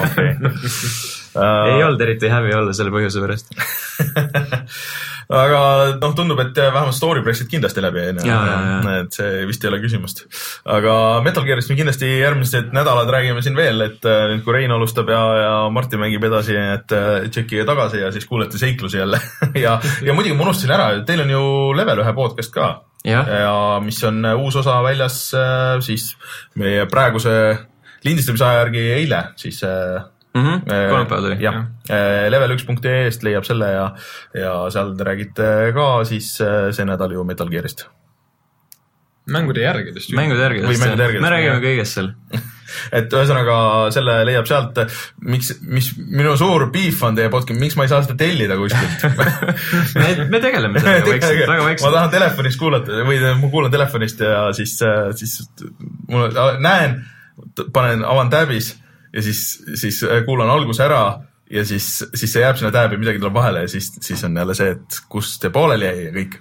okei. <laughs> ei olnud eriti häbi olla selle põhjuse pärast. <laughs> aga noh, tundub, et vähemalt story pressid kindlasti läbi, onju et see vist ei ole küsimust. aga Metal Gearist me kindlasti järgmised nädalad räägime siin veel, et äh, nüüd kui Rein alustab ja, ja Martin mängib edasi, et äh, tšekkige tagasi ja siis kuulete seiklusi jälle. <laughs> Ja, ja muidugi ma unustasin ära, teil on ju level ühe podcast ka. Jah, ja mis on äh, uus osa väljas äh, siis meie praeguse lindistamise aja järgi eile, siis äh, Mhm. kolmapäeval tuli. jah, level1.ee-st leiab selle ja, ja seal te räägite ka siis äh, see nädal ju Metal Gearist. mängude järgedest. mängude järgi, me räägime kõigest seal. <laughs> et ühesõnaga selle leiab sealt, miks, mis minu suur beef on teie podcast, miks ma ei saa seda tellida kuskilt <laughs> me, me tegeleme sellega vaikselt, <laughs> väga ma vaikselt. tahan telefonist kuulata või ma kuulan telefonist ja siis, siis mul näen, panen, avan tab'is ja siis, siis kuulan alguse ära ja siis, siis see jääb sinna tab'i, midagi tuleb vahele ja siis, siis on jälle see, et kus see pooleli jäi ja kõik.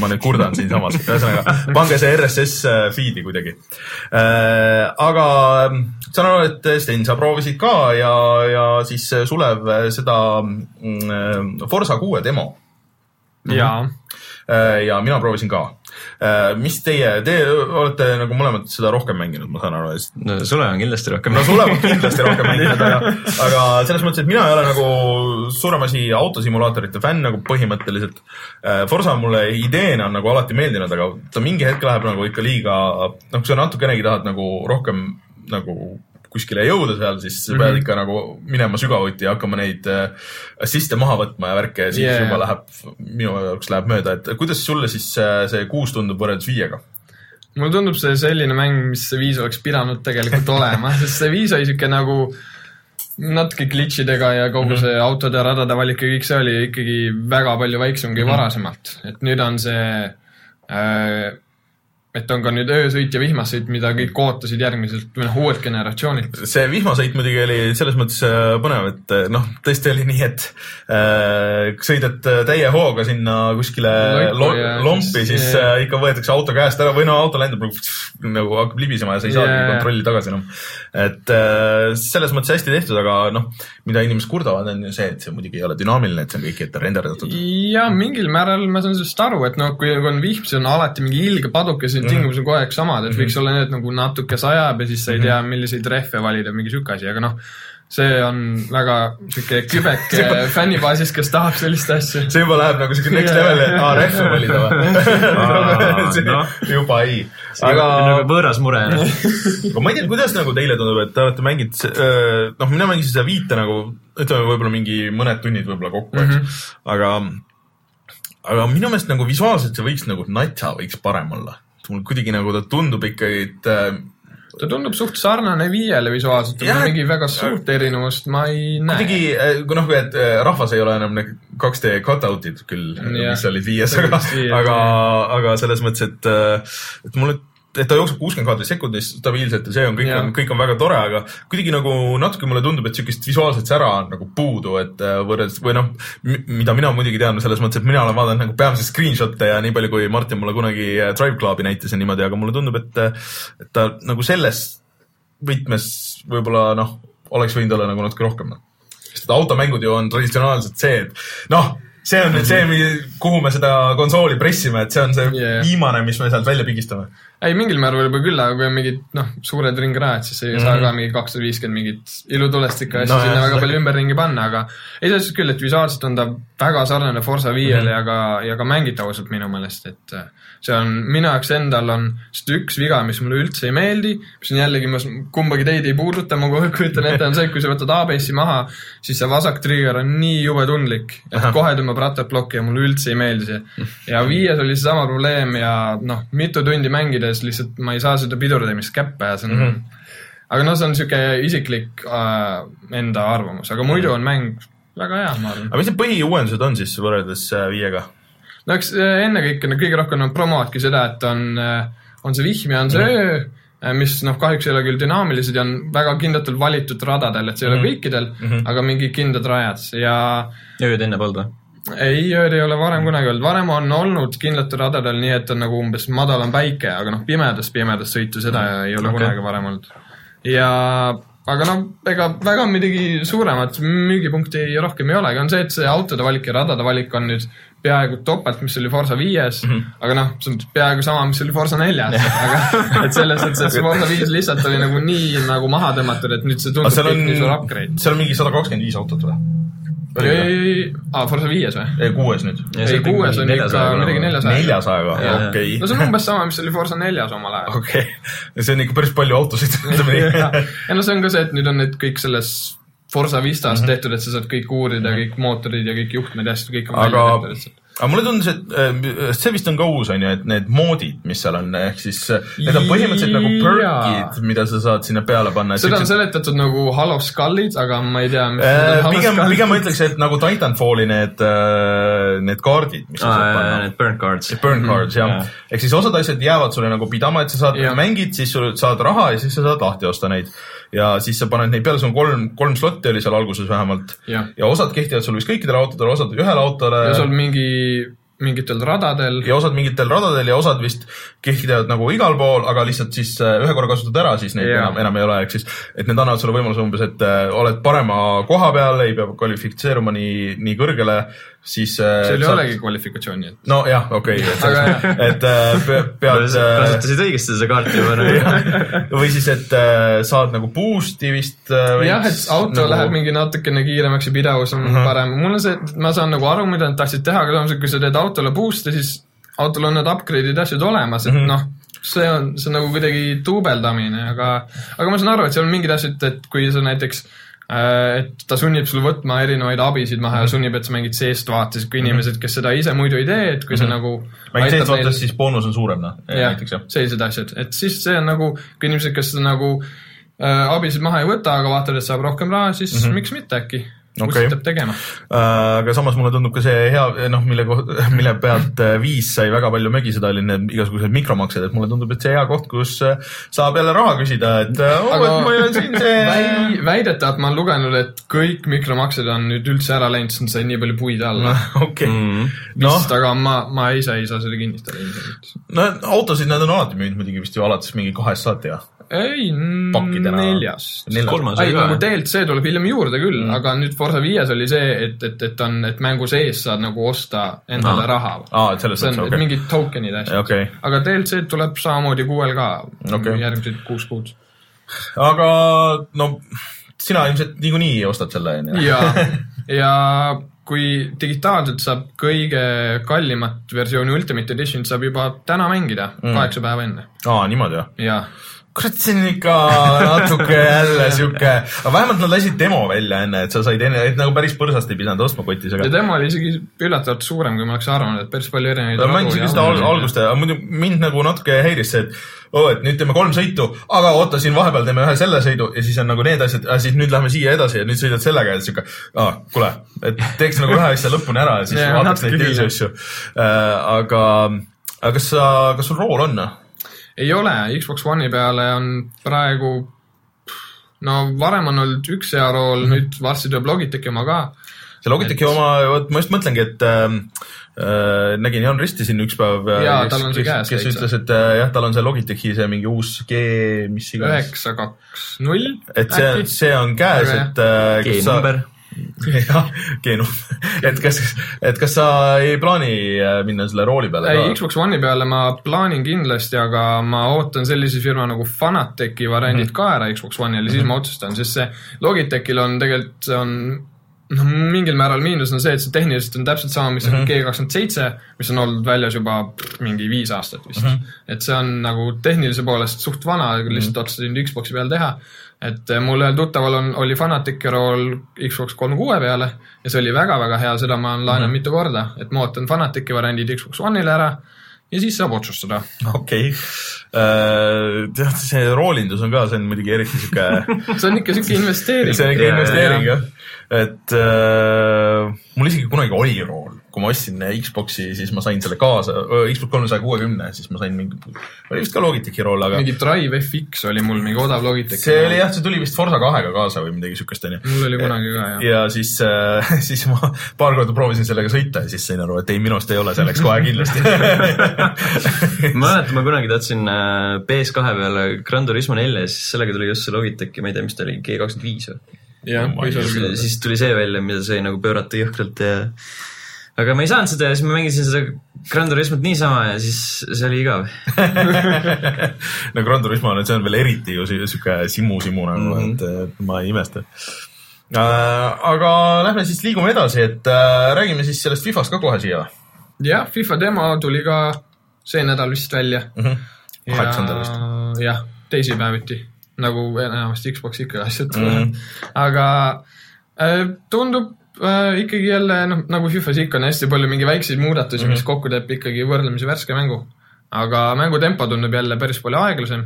ma nüüd kurdan siinsamas, ühesõnaga pange see RSS feed'i kuidagi. aga saan aru, et Sten, sa proovisid ka ja, ja siis Sulev seda mm, Forsa kuue demo jaa, Äh, ja mina proovisin ka. Mis teie, te olete nagu mõlemad seda rohkem mänginud, ma saan aru, no sulle on kindlasti rohkem. no Sulev on kindlasti rohkem mänginud, aga, <laughs> aga selles mõttes, et mina ei ole nagu suurem asi autosimulaatorite fänn nagu põhimõtteliselt. Forsa mulle ideena on nagu alati meeldinud, aga ta mingi hetk läheb nagu ikka liiga, noh, kui sa natukenegi tahad nagu rohkem nagu kuskile jõuda seal, siis sa Mhm. pead ikka nagu minema sügavuti ja hakkama neid äh, assiste maha võtma ja värke ja siis Yeah. juba läheb, minu jaoks läheb mööda, et kuidas sulle siis äh, see kuus tundub võrreldes viiega? mulle tundub see selline mäng, mis see viis oleks pidanud tegelikult <laughs> olema, sest see viis oli siuke nagu natuke glitch idega ja kogu see autode ja radade valik ja kõik see oli ikkagi väga palju väiksem kui varasemalt, et nüüd on see äh, et on ka nüüd öösõit ja vihmasõit, mida kõik ootasid järgmiselt või noh, uuelt generatsioonilt. see vihmasõit muidugi oli selles mõttes äh, põnev, et äh, noh, tõesti oli nii, et äh, sõidad äh, täie hooga sinna kuskile Lõiku lo ja lompi, siis- jaa. äh, ikka võetakse auto käest ära või no auto lendab nagu, nagu hakkab libisema ja sa ei saagi Jaa. kontrolli tagasi enam. et äh, selles mõttes hästi tehtud, aga noh, mida inimesed kurdavad, on ju see, et see muidugi ei ole dünaamiline, et see on kõik ette renderdatud. ja mingil määral ma saan sellest aru, et noh, kui on vihm, siis on alati mingi ilge paduke, siis tingimused on kogu aeg samad, et võiks olla nii, et nagu natuke sajab ja siis sa ei tea, milliseid rehve valida, mingi sihuke asi, aga noh, see on väga sihuke kübek fännibaasis, kes tahab sellist asja. see juba läheb nagu siuke next level, et aa, rehve valida või <laughs> <laughs> noh.? juba ei. aga nagu võõras mure. <laughs> aga ma ei tea, kuidas nagu teile tundub, et te olete mänginud, noh, mina mängisin seda viite nagu ütleme, võib-olla mingi mõned tunnid võib-olla kokku mm, -hmm. eks. aga, aga minu meelest nagu visuaalselt see võiks nagu natsa võiks parem olla. Mul kuidagi nagu ta tundub ikkagi, et äh, ta tundub suht sarnane viiele visuaalselt, aga mingi väga suurt erinevust ma ei näe. kuidagi, kui noh, et äh, rahvas ei ole enam need 2D cutout'id küll, mis olid viies, <laughs> aga aga aga selles mõttes, et, et mulle et ta jookseb kuuskümmend kaadrit sekundis stabiilselt ja see on kõik kõik on väga tore, aga kuidagi nagu natuke mulle tundub, et sihukest visuaalset sära on nagu puudu, et äh, võrreldes või noh, mida mina muidugi tean selles mõttes, et mina olen vaadanud nagu peamiselt screenshot'e ja nii palju, kui Martin mulle kunagi äh, Drive Clubi näitas ja niimoodi, aga mulle tundub, et, et ta nagu selles võtmes võib-olla noh, oleks võinud olla nagu natuke rohkem noh. sest automängud ju on traditsionaalselt see, et noh, see on nüüd see, kuhu me seda konsooli pressime, et see on see Yeah. viimane, mis me sealt välja pigistame. ei, mingil määral võib-olla küll, aga kui on mingid noh, suured ringrajad, siis ei saa ka mingi kakssada viiskümmend mingit ilutulestikku asju No sinna jah, väga seda- palju ümberringi panna, aga suhtes küll, et visuaalselt on ta väga sarnane Forsa viiele mm -hmm. ja ka, ja ka mängitavuselt minu meelest, et äh, see on, minu jaoks endal on seda üks viga, mis mulle üldse ei meeldi, mis on jällegi, ma kumbagi teid ei puuduta, ma kujutan ette, on see, et kui sa võtad ABS-i maha, siis see vasak trigger on nii jube tundlik, et kohe tõmbab rattad plokki ja mulle üldse ei meeldi see. ja viies oli seesama probleem ja noh, mitu tundi mängides lihtsalt ma ei saa seda pidurdamist käppe ja see on mm, Mhm. -hmm. aga noh, see on sihuke isiklik äh, enda arvamus, aga muidu on mäng väga hea, ma arvan. aga mis need põhiuuendused on siis võrreldes äh, viiega? no eks äh, ennekõike no kõige rohkem nad promovadki seda, et on, on see vihm ja on see öö, mis noh, kahjuks ei ole küll dünaamilised ja on väga kindlatel valitud radadel, et see ei ole kõikidel mm, -hmm. aga mingid kindlad rajad ja ööd enne või? ei, ööd ei ole varem kunagi olnud, varem on olnud kindlatel radadel nii, et on nagu umbes madalam päike, aga noh, pimedas, pimedas sõitu seda ei ole okay. kunagi varem olnud. ja aga noh, ega väga midagi suuremat müügipunkti rohkem ei olegi, on see, et see autode valik ja radade valik on nüüd peaaegu topelt, mis oli Forsa viies mm. -hmm. aga noh, see on peaaegu sama, mis oli Forsa neljas, aga <laughs> et selles et see Forsa viis lihtsalt oli nagu nii nagu maha tõmmatud, et nüüd see tundub kõik on nii suur upgrade.. seal on mingi sada kakskümmend viis autot või? ei, aa, Forsa viies või? ei, kuues nüüd. ei, kuues on ikka midagi neljasaja. neljasajaga, Jaa. okei no see on umbes sama, mis oli Forsa neljas omal ajal. okei, see on ikka päris palju autosid, <laughs> ütleme nii. ja no see on ka see, et nüüd on need kõik selles Forsa Vistas mm -hmm. tehtud, et sa saad kõik uurida mm, -hmm. kõik mootorid ja kõik juhtmed ja asjad, kõik on aga välja tehtud. Aga mulle tundus, et äh, see vist on ka uus, on ju, et need moodid, mis seal on, ehk siis äh, need on põhimõtteliselt nagu perk'id, mida sa saad sinna peale panna. seda on seletatud nagu Hollow Skullid, aga ma ei tea, Äh, pigem, pigem ma ütleks, et nagu Titanfalli need, need kaardid, mis sa saad panna. Need burn cards. Burn cards jah ja., ehk siis osad asjad jäävad sulle nagu pidama, et sa saad mängid, siis sul saad raha ja siis sa saad lahti osta neid. Ja siis sa paned neid peale, sul on kolm, kolm slotti oli seal alguses vähemalt. Jah. ja osad kehtivad sul vist kõikidele autodele, osad ühele autole ja sul mingi, mingitel radadel. ja osad mingitel radadel ja osad vist kehtivad nagu igal pool, aga lihtsalt siis äh, ühe korra kasutad ära, siis neid Jaa. enam, enam ei ole, ehk siis, et need annavad sulle võimaluse umbes, et äh, oled parema koha peal, ei pea kvalifitseeruma nii, nii kõrgele, siis äh, seal ei saad- olegi kvalifikatsiooni, et nojah, okei okay,, et, <laughs> et äh, pe- pead äh, kasutasid õigesti seda kaarti juba nagu. <laughs> või siis, et saad nagu boost'i vist jah, et auto nagu... läheb mingi natukene kiiremaks ja pidavus on uh Mhm. -huh. parem. mul on see, et ma saan nagu aru, mida nad tahtsid teha, aga samas, kui sa teed autole boost'i, siis autol on need upgrade'id ja asjad olemas, et mm. -hmm. noh, see on, see on nagu kuidagi duubeldamine, aga, aga ma saan aru, et seal on mingid asjad, et kui sa näiteks äh, et ta sunnib sul võtma erinevaid abisid maha Mhm. ja sunnib, et sa mängid seest vaates, kui inimesed, kes seda ise muidu ei tee, et kui sa Mhm. nagu mängid sees aitad neil- vaates, siis boonus on suurem, noh, näiteks jah, sellised asjad, et siis see on nagu, kui inimesed, kes nagu äh, abisid maha ei võta, aga vaatavad, et saab rohkem raha, siis mm -hmm. miks mitte äkki Okei. ussitab tegema. Äh, aga samas mulle tundub ka see hea, noh, mille koht, <laughs> mille pealt äh, viis sai väga palju mögiseda, olid need igasugused mikromaksed, et mulle tundub, et see hea koht, kus äh, saab jälle raha küsida, et äh, oh, Aga- et ma olen siin see <laughs> Väi, väidetavalt ma olen lugenud, et kõik mikromaksed on nüüd üldse ära läinud, sest on sai nii palju puid alla. <laughs> okei, noh vist, aga ma, ma ise ei saa seda kinnitada ilmselt. no autosid nad on alati müünud muidugi vist ju alates mingi kahest saati ja ei, neljas. ei, nagu jah? DLC tuleb hiljem juurde küll mm., aga nüüd Forsa viies oli see, et, et, et on, et mängu sees saad nagu osta endale Aa. raha. selles see on okay. mingid token'id ja asjad okei, aga DLC tuleb samamoodi kuuel ka okay. järgmised kuus kuud. aga no sina ilmselt niikuinii ostad selle, on ju? ja, <laughs> ja kui digitaalselt saab kõige kallimat versiooni Ultimate Edition saab juba täna mängida mm., kaheksa päeva enne. aa, niimoodi või? ja, kurat, see on ikka natuke jälle sihuke, aga vähemalt nad lasid demo välja enne, et sa said enne, et nagu päris põrsast ei pidanud ostma kotis, ja aga tema oli isegi üllatavalt suurem, kui ma oleks arvanud, et päris palju erinevaid ma ka seda al- algust ja muidu mind nagu natuke häiris see, et oo, et nüüd teeme kolm sõitu, aga oota, siin vahepeal teeme ühe selle sõidu ja siis on nagu need asjad, siis nüüd lähme siia edasi ja nüüd sõidad sellega ja sihuke, aa, kuule, et teeks nagu ühe asja lõpuni ära ja siis vaataks neid teisi asju. aga, aga kas sa, kas sul rool on? Ei ole, Xbox One'i peale on praegu no varem on olnud üks hea rool, nüüd varsti tuleb Logitechi oma ka. see Logitechi oma, vot ma just mõtlengi, et äh, äh, nägin Jan Risti siin üks päev. Jaa, tal on see käes kes ütles, et äh, jah, tal on see Logitechi see mingi uus G, mis iganes. üheksa, kaks, null. et see, see on käes, et äh, kas sa, G-number. jah, G-number, et kas, et kas sa ei plaani äh, minna selle rooli peale ei, ka? Xbox One'i peale ma plaanin kindlasti, aga ma ootan sellise firma nagu Fanateci variandid Mhm. ka ära Xbox One'ile, siis ma otsustan, sest see Logitechil on tegelikult, see on noh, mingil määral miinus on see, et see tehniliselt on täpselt sama, mis on G kakskümmend seitse, mis on olnud väljas juba mingi viis aastat vist mm. -hmm. et see on nagu tehnilise poolest suht vana, lihtsalt otsustasin Xbox'i peal teha. Et eh, mul ühel tuttaval on, oli Fanatici rool Xbox kolm kuue peale ja see oli väga-väga hea, seda ma olen laenanud mm -hmm. mitu korda, et ma ootan Fanatici variandid Xbox One'ile ära ja siis saab otsustada. <laughs> okei, tead, see roolindus on ka, see on muidugi eriti sihuke <laughs> see on ikka siuke investeering. see on ikka investeering jah, et äh, äh, mul isegi kunagi oli rool, kui ma ostsin äh, Xbox'i, siis ma sain selle kaasa, Xbox kolmesaja kuuekümne, siis ma sain mingi, oli vist ka Logitechi rool, aga mingi Drive FX oli mul mingi odav Logitech. see oli jah, see tuli vist Forsa kahega kaasa või midagi siukest onju. mul oli kunagi ka jah. ja siis, <laughs> siis ma paar korda proovisin sellega sõita ja siis sain aru, et ei, minust ei ole selleks kohe kindlasti. <laughs> ma mäletan, ma kunagi tahtsin äh, PS2 peale Gran Turismo nelja ja siis sellega tuli just see Logitech, ma ei tea, mis ta oli, G kakskümmend viis või? jah, siis tuli see välja, mida sai nagu pöörata jõhkralt ja aga ma ei saanud seda ja siis ma mängisin seda Gran Turismot niisama ja siis see oli igav. <laughs> no Gran Turismo, see on veel eriti ju si- sihuke simu-simu nagu mm. -hmm. et, et ma ei imesta äh,. aga lähme siis liigume edasi, et äh, räägime siis sellest Fifast ka kohe siia jah, FIFA demo tuli ka see nädal vist välja. mm. -hmm. kaheksandal vist. jah, teisipäeviti, nagu enamasti Xbox ikka asjad tulevad Mhm. mm.. aga äh, tundub äh, ikkagi jälle noh, nagu Fifas ikka on hästi palju mingi väikseid muudatusi mm, -hmm. mis kokku teeb ikkagi võrdlemisi värske mängu. aga mängutempo tundub jälle päris palju aeglasem.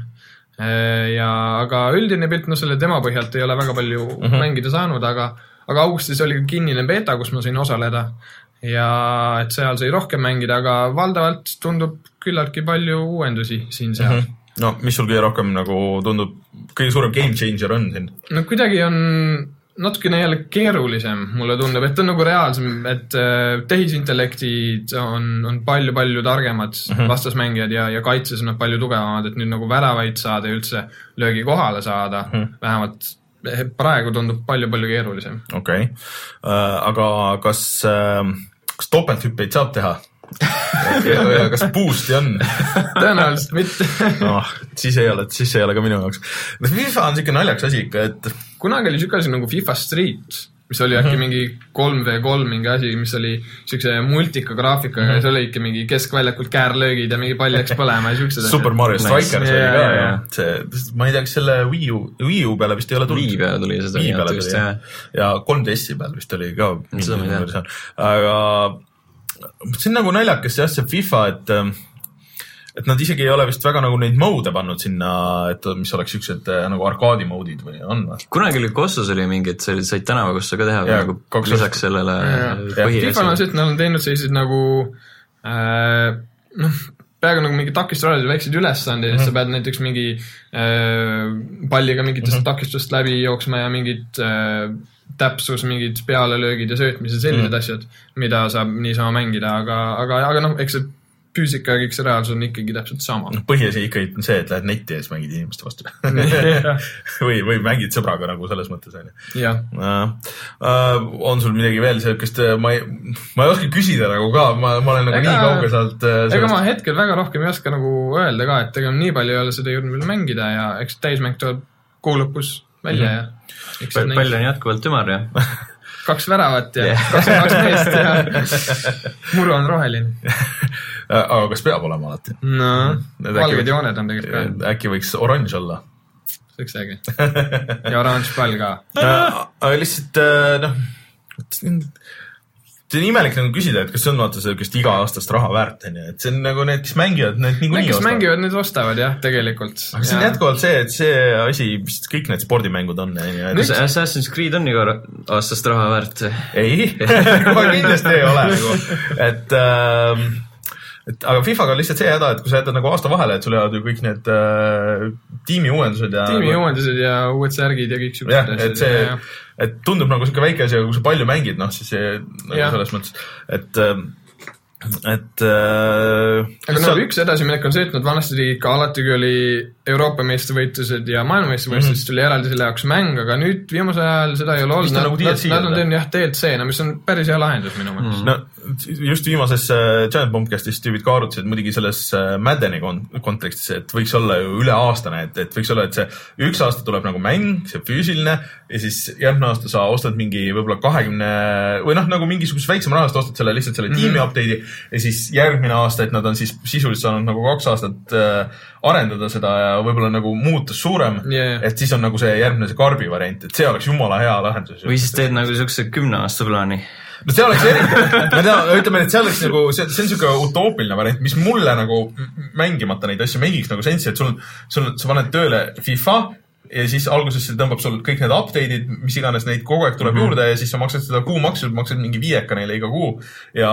ja, aga üldine pilt, noh selle demo põhjalt ei ole väga palju mm -hmm. mängida saanud, aga, aga augustis oli ka kinnine beeta, kus ma sain osaleda. ja et seal sai rohkem mängida, aga valdavalt tundub küllaltki palju uuendusi siin-seal mm. -hmm no mis sul kõige rohkem nagu tundub, kõige suurem game changer on siin? no kuidagi on natukene jälle keerulisem, mulle tundub, et on nagu reaalsem, et äh, tehisintellektid on, on palju-palju targemad mm. -hmm. vastasmängijad ja, ja kaitses on nad palju tugevamad, et nüüd nagu väravaid saada ja üldse löögi kohale saada mm. -hmm. vähemalt eh, praegu tundub palju-palju keerulisem. okei okay. uh,, aga kas uh,, kas topelthüppeid saab teha? Ja kas boost'i on? tõenäoliselt mitte. noh, siis ei ole, siis ei ole ka minu jaoks. FIFA on siuke naljakas asi ikka, et kunagi oli siuke asi nagu FIFA Street, mis oli äkki mingi kolm v kolm mingi asi, mis oli siukse multika graafikaga ja see oli ikka mingi keskväljakult käärlöögid ja mingi pall läks põlema ja siuksed Super Mario Strikers oli ka jaa., see, ma ei tea, kas selle Wii U, Wii U peale vist ei ole tulnud. Wii peale tuli seda Wii peale tuli jah ja 3DS-i peal vist oli ka Seda ma ei tea. aga see on nagu naljakas jah, see FIFA, et et nad isegi ei ole vist väga nagu neid mode'e pannud sinna, et mis oleks siuksed äh, nagu arkaadi mode'id või on või? kunagi oli Kossos oli mingi, et sa olid- said tänavakossa ka teha Jaa, nagu kaks lisaks sellele FIFA-l on põhiasjale. see, et nad on teinud selliseid nagu äh, noh, peaaegu nagu mingi takistusrajad, väikseid ülesandeid mm, -hmm. et sa pead näiteks mingi äh, palliga mingitest mm -hmm. takistust läbi jooksma ja mingid äh, täpsus, mingid pealelöögid ja söötmised, sellised mm asjad, mida saab niisama mängida, aga, aga, aga noh, eks see füüsika ja kõik see reaalsus on ikkagi täpselt sama. noh, põhiasi ikkagi on see, et lähed netti ja siis mängid inimeste vastu <laughs> või, või mängid sõbraga nagu selles mõttes onju. jah, on sul midagi veel siukest, ma ei, ma ei oska küsida nagu ka, ma, ma olen nagu Ega- nii kaugel sealt äh, ega ma hetkel väga rohkem ei oska nagu öelda ka, et ega nii palju ei ole seda jõudnud veel mängida ja eks täismäng tuleb kuu lõpus välja ja eks pall neid on jätkuvalt ümar ja <laughs> kaks väravat ja Yeah. kakskümmend kaks meest ja <laughs> muru on roheline. <laughs> aga kas peab olema alati? no äkki valged võiks- jooned on tegelikult ka, äkki võiks oranž olla? see oleks äge. ja oranž pall ka. aga lihtsalt äh, noh, see on imelik nagu küsida, et kas see on vaata siukest iga-aastast raha väärt onju, et see on nagu need, kes mängivad, need niikuinii kes ostavad. mängivad, need ostavad jah, tegelikult. aga see on jätkuvalt see, et see asi, mis kõik need spordimängud on onju, kas Assassin's Creed on iga ra- aastast raha väärt? ei, <laughs> kohe <laughs> kindlasti ei ole nagu, et ähm, et aga FIFA-ga on lihtsalt see häda, et kui sa jätad nagu aasta vahele, et sul jäävad ju kõik need äh, tiimi uuendused ja tiimi uuendused ja uued särgid ja kõik siuksed et see, et tundub nagu sihuke väike asi, aga kui sa palju mängid, noh siis see nagu Jah. selles mõttes, et, et äh, aga no üks edasiminek on see, et nad vanasti tegid ka alati, kui oli Euroopa meistrivõistlused ja maailmameistrivõistlused mm, -hmm. siis tuli eraldi selle jaoks mäng, aga nüüd viimasel ajal seda ei ole olnud. Nad, nagu nad, DLC nad on teinud jah DLC-na, mis on päris hea lahendus minu meelest mm.. no just viimases äh, Giant Bombcastis tüübid ka arutasid muidugi selles äh, Maddeni kon- kontekstis, et võiks olla ju üleaastane, et, et võiks olla, et see üks aasta tuleb nagu mäng, see füüsiline ja siis järgmine aasta sa ostad mingi võib-olla kahekümne või noh, nagu mingisuguse väiksema rahast ostad selle lihtsalt selle tiimi update'i ja siis järgmine aasta, et nad on siis sisuliselt saanud nagu kaks aastat äh, arendada seda ja võib-olla nagu muutus suurem Yeah. et siis on nagu see järgmine see karbi variant, et see oleks jumala hea lahendus. või siis teed nagu siukse kümne aasta plaani. No see oleks ma tean, ütleme, et see oleks nagu, see, see on siuke utoopiline variant, mis mulle nagu mängimata neid asju mängiks nagu sensi, et sul, sul, sa paned tööle FIFA, ja siis alguses see tõmbab sul kõik need update'id, mis iganes neid kogu aeg tuleb mm -hmm. juurde ja siis sa maksad seda kuumaksu, maksad mingi viieka neile iga kuu. ja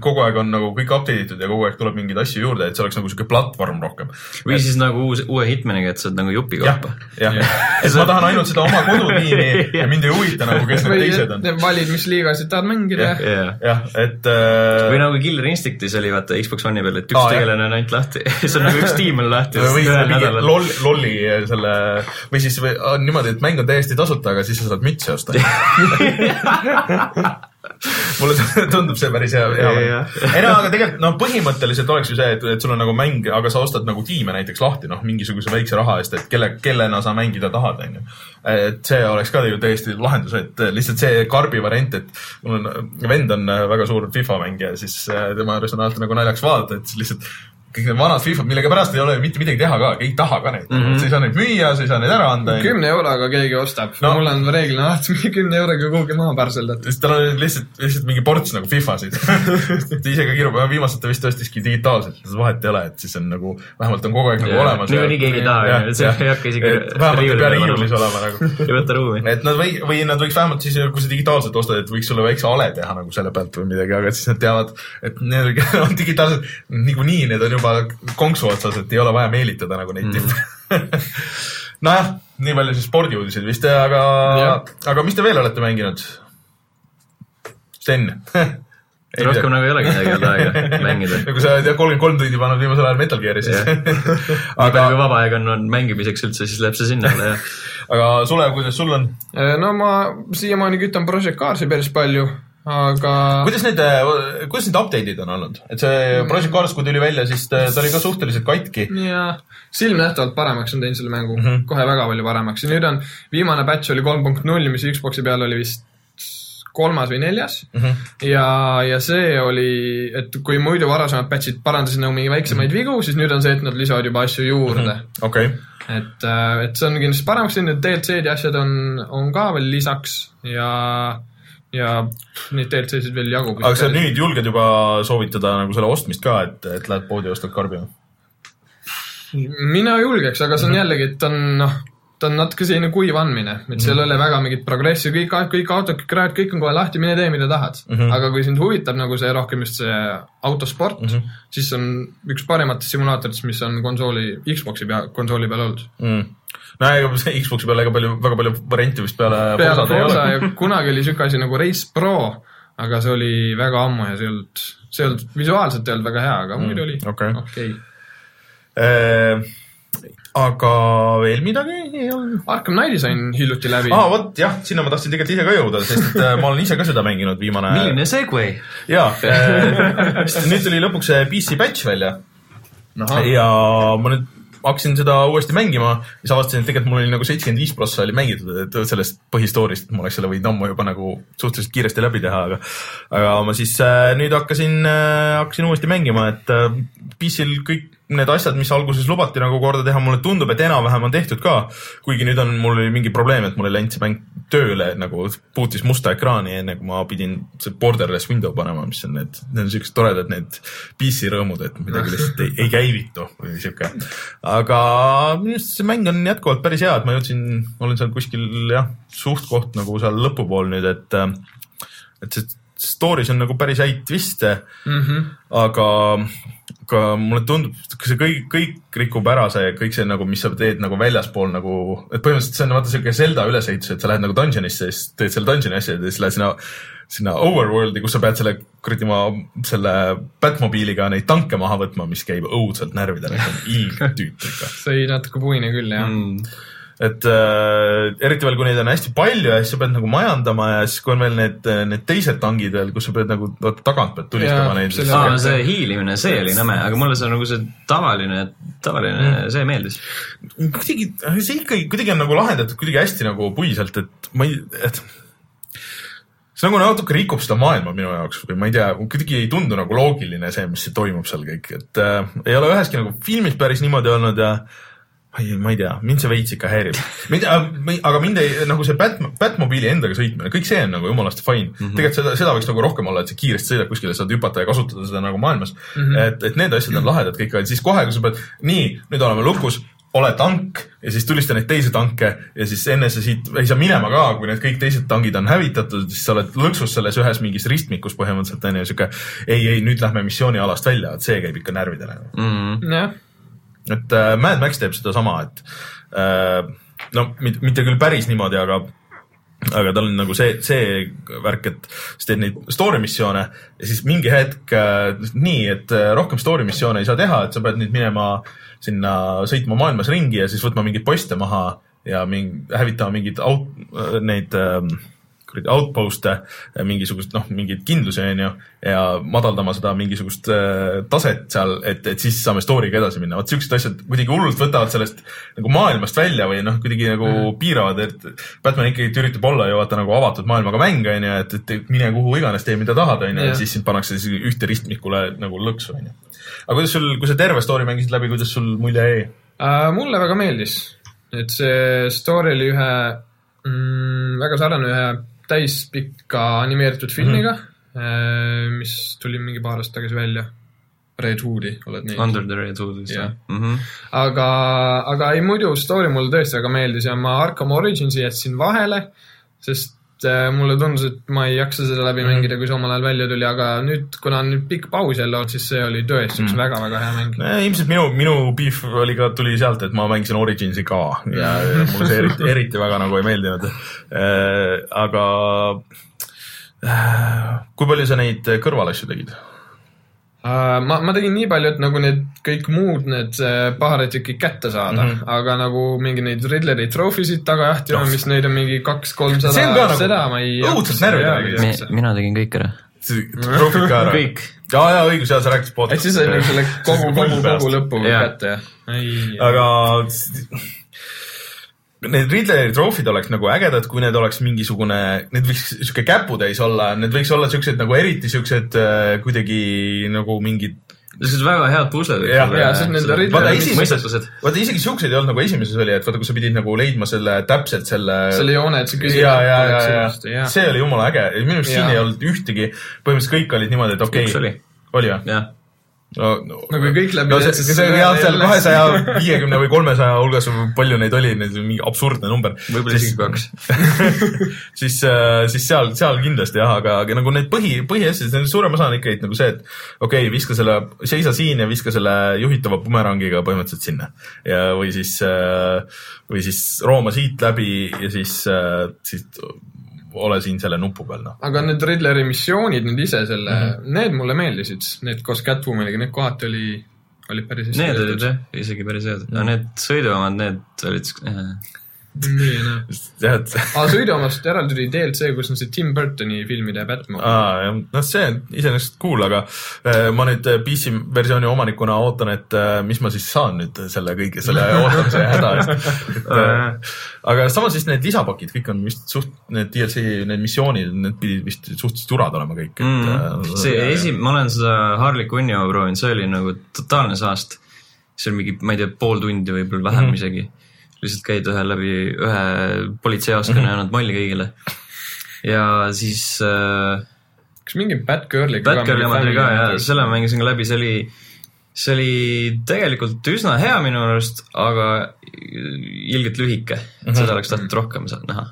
kogu aeg on nagu kõik update itud ja kogu aeg tuleb mingeid asju juurde, et see oleks nagu sihuke platvorm rohkem. või siis nagu uus, uue Hitmaniga, et saad nagu jupi jah kaupa., jah, et ma tahan ainult seda oma kodutiimi <laughs> ja mind ei huvita nagu, kes need või teised on. et valid, mis liigasid tahad mängida. jah, jah, et äh, või nagu Killer Instinctis oli vaata Xbox One'i peal, et üks jah. tegelane on ainult lahti, <laughs> siis on nagu üks tiim on lahti. või mingi loll, lolli selle <laughs> või siis või, on niimoodi, et mäng on täiesti tasuta, aga siis sa saad mütsi osta. <laughs> mulle tundub see päris hea, hea Jah.. ei no aga tegelikult noh, põhimõtteliselt oleks ju see, et, et sul on nagu mäng, aga sa ostad nagu tiime näiteks lahti, noh, mingisuguse väikse raha eest, et kelle, kellena sa mängida tahad, onju. et see oleks ka ju täiesti lahendus, et lihtsalt see karbi variant, et mul on, vend on väga suur FIFA mängija, siis äh, tema juures on alati nagu naljakas vaadata, et lihtsalt kõik need vanad FIFA-d, millega pärast ei ole ju mitte midagi teha ka, ei taha ka neid mm. -hmm. sa ei saa neid müüa, sa ei saa neid ära anda. kümne euroga keegi ostab No. mul on reeglina alati mingi kümne euroga kuhugi maha pärseldatud. siis tal on lihtsalt, lihtsalt mingi ports nagu FIFA-sid. <laughs> ta ise ka kirub, viimased ta vist ostiski digitaalselt, vahet ei ole, et siis on nagu, vähemalt on kogu aeg nagu Jaa. olemas. Niikuinii keegi ei taha, jah. ei hakka isegi vähemalt ei pea riiulis olema nagu. <laughs> ei võta ruumi. et nad või, või nad võiks vähemalt siis, kui sa digitaalselt ostad, et võiks sulle väikse ale teha nagu selle pealt või midagi, aga siis nad teavad, et need on <laughs> digitaalselt, niikuinii need on juba konksu otsas, et ei ole vaja meelitada nagu neid tippe mm. <laughs> nojah, nii palju siis spordiuudiseid vist, aga aga mis te veel olete mänginud? Sten <laughs> rohkem nagu ei olegi midagi olnud aega <laughs> mängida. nagu sa oled jah kolmkümmend kolm tundi pannud viimasel ajal Metal Gear'i siis aga kui vaba aeg on, on mängimiseks üldse, siis läheb see sinna alla jah. aga Sulev, kuidas sul on? no ma siiamaani kütan Project Carsi päris palju, aga kuidas need, kuidas need update'id on olnud, et see Project Cars, kui tuli välja, siis ta, ta oli ka suhteliselt katki. ja silmnähtavalt paremaks on teinud selle mängu mm. -hmm. kohe väga palju paremaks ja nüüd on, viimane batch oli kolm punkt null, mis Xbox'i peal oli vist kolmas või neljas mm. -hmm. ja, ja see oli, et kui muidu varasemad batch'id parandasid nagu mingi väiksemaid mm -hmm. vigu, siis nüüd on see, et nad lisavad juba asju juurde mm. -hmm. okei, et, et see on kindlasti paremaks teinud, DLC-d ja asjad on, on ka veel lisaks ja, ja neid DLC-sid veel jagub. aga sa nüüd julged juba soovitada nagu selle ostmist ka, et, et lähed poodi ja ostad karbi? mina julgeks, aga see on jällegi, et on noh, ta on natuke selline kuiv andmine, et seal ei ole väga mingit progressi, kõik, kõik autod, kõik rajad, kõik on kohe lahti, mine tee, mida tahad mm. Mhm. -hmm. aga kui sind huvitab nagu see rohkem just see autosport mm, Mhm. -hmm. siis on üks parimatest simulaatoritest, mis on konsooli, Xbox'i pea, konsooli peal olnud. mm. no ega <laughs> Xbox'i peal ega palju, väga palju variante vist peale peale Forsa ja <laughs> kunagi oli siuke asi nagu Race Pro, aga see oli väga ammu ja see ei olnud, see ei olnud, visuaalselt ei olnud väga hea, aga muidu oli Mm, okei. okei. Äh, aga veel midagi ei ole? Arkham Knighti sain hiljuti läbi aa, vot jah, sinna ma tahtsin tegelikult ise ka jõuda, sest et äh, ma olen ise ka seda mänginud viimane. milline segway? jaa, nüüd tuli lõpuks see PC patch välja ja ma nüüd hakkasin seda uuesti mängima, siis avastasin, et tegelikult mul oli nagu seitsekümmend viis prossa oli mängitud, et sellest põhistory'st, et ma oleks selle võinud ammu juba nagu suhteliselt kiiresti läbi teha, aga aga ma siis äh, nüüd hakkasin äh,, hakkasin uuesti mängima, et äh, PC-l kõik need asjad, mis alguses lubati nagu korda teha, mulle tundub, et enam-vähem on tehtud ka. kuigi nüüd on, mul oli mingi probleem, et mul ei läinud see mäng tööle nagu puutis musta ekraani, enne kui ma pidin see borderless window panema, mis on need, need on siuksed toredad need PC rõõmud, et midagi <laughs> lihtsalt ei, ei käivitu või siuke. aga minu arust see mäng on jätkuvalt päris hea, et ma jõudsin, olen seal kuskil jah, suht-koht nagu seal lõpupool nüüd, et et see story's on nagu päris häid twiste mm. -hmm. aga, aga mulle tundub, see kõik, kõik rikub ära see kõik see nagu, mis sa teed nagu väljaspool nagu, et põhimõtteliselt see on vaata siuke Zelda ülesehitus, et sa lähed nagu dungeonisse ja siis teed selle dungeoni asja ja siis lähed sinna sinna overworld'i, kus sa pead selle kuradi ma selle Batmobiiliga neid tanke maha võtma, mis käib õudselt närvidele, on ilgtüüp ikka. <laughs> see oli natuke puine küll jah mm.. Et äh, eriti veel, kui neid on hästi palju ja siis sa pead nagu majandama ja siis, kui on veel need, need teised tangid veel, kus sa pead nagu tagant pead tulistama neid. aa, see hiilimine, see oli nõme, aga mulle see nagu see tavaline, tavaline mm., see meeldis. kuidagi, see ikkagi kuidagi on nagu lahendatud kuidagi hästi nagu puiselt, et ma ei, et see nagu natuke rikub seda maailma minu jaoks või ma ei tea, kuidagi ei tundu nagu loogiline see, mis toimub seal kõik, et äh, ei ole üheski nagu filmis päris niimoodi olnud ja ma ei, ma ei tea, mind see veits ikka häirib. mind, aga mind ei, nagu see Bat-, Batmobiili endaga sõitmine, kõik see on nagu jumalast fine mm. -hmm. tegelikult seda, seda võiks nagu rohkem olla, et sa kiiresti sõidad kuskile, saad hüpata ja kasutada seda nagu maailmas mm. -hmm. et, et need asjad on lahedad kõik, aga siis kohe, kui sa pead, nii, nüüd oleme lukus, ole tank ja siis tulista neid teisi tanke ja siis enne sa siit ei saa minema ka, kui need kõik teised tankid on hävitatud, siis sa oled lõksus selles ühes mingis ristmikus põhimõtteliselt on ju sihuke. ei, ei nüüd lähme missioonialast välja, et see käib ikka närvidele mm.. jah, et äh, Mad Max teeb sedasama, et äh, no mitte, küll päris niimoodi, aga aga tal on nagu see, see värk, et sa teed neid story missioone ja siis mingi hetk äh, nii, et äh, rohkem story missioone ei saa teha, et sa pead nüüd minema sinna sõitma maailmas ringi ja siis võtma mingeid poiste maha ja mingi, hävitama mingeid out, neid ähm, kuradi outpost'e, mingisugust noh, mingeid kindlusi onju ja madaldama seda mingisugust äh, taset seal, et, et siis saame story'ga edasi minna. vot siuksed asjad kuidagi hullult võtavad sellest nagu maailmast välja või noh, kuidagi nagu mm. piiravad, et Batman ikkagi üritab olla ju vaata nagu avatud maailmaga mäng onju, et, et mine kuhu iganes, tee mida tahad onju, Jah. et siis sind pannakse siis ühte ristmikule nagu lõksu onju. aga kuidas sul, kui sa terve story mängisid läbi, kuidas sul mulje jäi? Äh, mulle väga meeldis, et see story oli ühe mm,, väga sarnane ühe täispika animeeritud filmiga mm, -hmm. mis tuli mingi paar aastat tagasi välja. Red Hoodi oled näinud? Under the Red Hood vist Jah. mm -hmm. aga, aga ei muidu story mulle tõesti väga meeldis ja ma Arkham Originsi jätsin vahele, sest äh, mulle tundus, et ma ei jaksa seda läbi Mhm. mängida, kui see omal ajal välja tuli, aga nüüd, kuna on nüüd pikk paus jälle olnud, siis see oli tõesti Mhm. üks väga-väga hea mäng. ilmselt minu, minu beef oli ka, tuli sealt, et ma mängisin Originsi ka ja, ja <laughs> mulle see eriti, eriti väga nagu ei meeldinud. aga äh, kui palju sa neid kõrvalasju tegid? Uh, ma, ma tegin nii palju, et nagu need kõik muud need äh, paharid ikkagi kätte saada mm. -hmm. aga nagu mingi neid Riddleri trofisid taga jahtima Noh. no., mis neid on mingi kaks-kolmsada ka nagu seda ma ei õudselt käis. mina tegin kõik ära. trofid ka ära? kõik. ja, ja õigus, ja sa rääkisid et podcast'ist. siis sai nagu selle kogu, kogu, kogu lõpu kätte jah? aga need Riddleri trofid oleks nagu ägedad, kui need oleks mingisugune, need võiks sihuke käputäis olla, need võiks olla siuksed nagu eriti siuksed äh, kuidagi nagu mingid sellised väga head pusled. Vaata isegi siukseid ei olnud nagu esimeses oli, et vaata, kui sa pidid nagu leidma selle täpselt selle. selle joone, et see ja, küsimus ja, ja, ilusti, ja jah. see oli jumala äge, minu arust siin ei olnud ühtegi, põhimõtteliselt kõik olid niimoodi, et okei üks oli, oli või? No, no, No kui kõik läbi no see, see oli jah, seal kahesaja viiekümne või kolmesaja hulgas, palju neid oli, neid mingi absurdne number. võib-olla isegi kaks. <laughs> siis, siis seal, seal kindlasti jah, aga, aga nagu need põhi, põhiasjad, suurem osa on ikkagi nagu see, et okei okay,, viska selle, seisa siin ja viska selle juhitava bumerangiga põhimõtteliselt sinna. ja, või siis, või siis rooma siit läbi ja siis, siis ole siin selle nupu peal, noh. aga need Riddleri missioonid nüüd ise selle mm. -hmm. need mulle meeldisid, need koos Catwomaniga, need kohati oli, olid päris hästi Need olid jah, isegi päris head. no need sõiduomad, need olid äh, nii ja naa. jah, et aga sõiduomast eraldi tuli DLC, kus on see Tim Burtoni filmide Batman. aa, jah, noh, see on iseenesest cool, aga äh, ma nüüd äh, PC versiooni omanikuna ootan, et äh, mis ma siis saan nüüd selle kõige selle <laughs> ootamise häda eest. Äh, aga samas siis need lisapakid kõik on vist suht, need DLC, need missioonid, need pidid vist suhteliselt urad olema kõik. mm,. see esi-, ma olen seda Harley Quinni oma proovinud, see oli nagu totaalne saast. see on mingi, ma ei tea, pool tundi võib-olla vähem mm -hmm. isegi. Lihtsalt käid ühe läbi ühe politseijaoskonna mm -hmm. ja annad malli kõigile. ja siis äh, kas mingi Batgirli Batgirli oma tuli ka ja selle ma mängisin ka läbi, see oli, see oli tegelikult üsna hea minu arust, aga ilgelt lühike mm. -hmm. seda oleks tahtnud rohkem sa- näha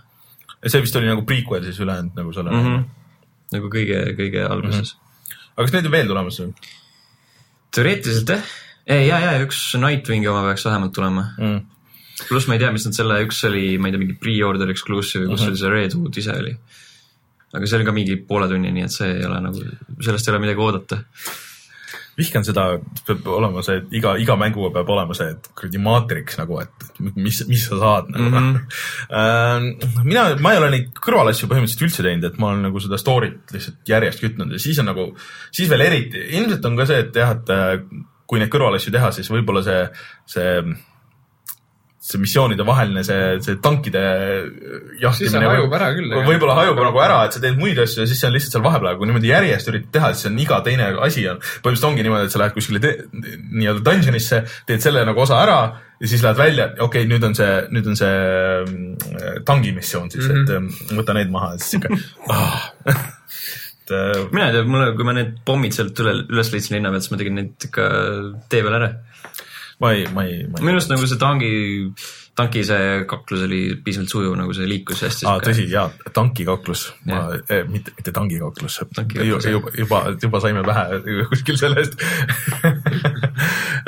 see vist oli nagu prequel siis ülejäänud nagu selle mm. -hmm. nagu kõige, kõige alguses mm. -hmm. aga kas neid on veel tulemas või teoreetiliselt jah, ei ja, ja üks Nightwingi oma peaks vähemalt tulema. mm.? Pluss ma ei tea, mis nad selle, üks oli, ma ei tea, mingi pre-order exclusive, kus Mhm. oli see Red Hood ise oli. aga see oli ka mingi poole tunni, nii et see ei ole nagu, sellest ei ole midagi oodata. vihkan seda, peab olema see, et iga, iga mänguga peab olema see, et kuradi maatriks nagu, et mis, mis sa saad nagu mm. -hmm. mina, ma ei ole neid kõrvalasju põhimõtteliselt üldse teinud, et ma olen nagu seda story't lihtsalt järjest kütnud ja siis on nagu, siis veel eriti, ilmselt on ka see, et jah, et äh, kui neid kõrvalasju teha, siis võib-olla see, see see missioonide vaheline see, see tankide jahtimine. Siis see hajub ära küll, võib-olla hajub nagu ära, et sa teed muid asju ja siis see on lihtsalt seal vahepeal, aga kui niimoodi järjest üritad teha, siis on iga teine asi on, põhimõtteliselt ongi niimoodi, et sa lähed kuskile nii-öelda dungeonisse, teed selle nagu osa ära ja siis lähed välja, okei okay,, nüüd on see, nüüd on see mm, tangi missioon siis mm, -hmm. et mm, võta need maha ja siis sihuke <laughs> ah.. et äh, mina ei tea, mulle, kui ma need pommid sealt üle, üles leidsin linna pealt, siis ma tegin need ikka tee peal ära. Ma ei, ma ei, ma ei. minu arust nagu see tangi, tanki see kaklus oli piisavalt sujuv, nagu see liikus hästi. aa, tõsi, jaa, tankikaklus, ma eh,, mitte, mitte. Tankikaklus, jah. juba, juba, juba saime pähe kuskil sellest.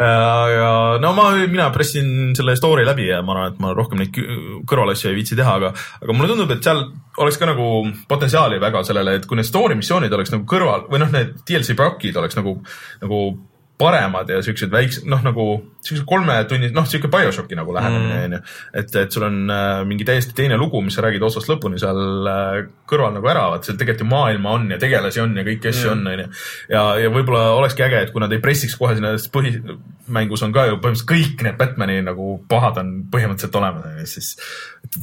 ja no ma, mina pressin selle story läbi ja ma arvan, et ma rohkem neid kõrvalasju ei viitsi teha, aga, aga mulle tundub, et seal oleks ka nagu potentsiaali väga sellele, et kui need story missioonid oleks nagu kõrval või noh, need DLC pakid oleks nagu, nagu paremad ja siuksed väiksed, noh nagu siukse kolme tunni, noh siuke BioShocki nagu lähenemine onju mm.. et, et sul on äh, mingi täiesti teine lugu, mis sa räägid otsast lõpuni seal äh, kõrval nagu ära, vaat seal tegelikult ju maailma on ja tegelasi on ja kõiki asju on onju. ja, ja võib-olla olekski äge, et kui nad ei pressiks kohe sinna, sest põhimängus on ka ju põhimõtteliselt kõik need Batman'i nagu pahad on põhimõtteliselt olemas siis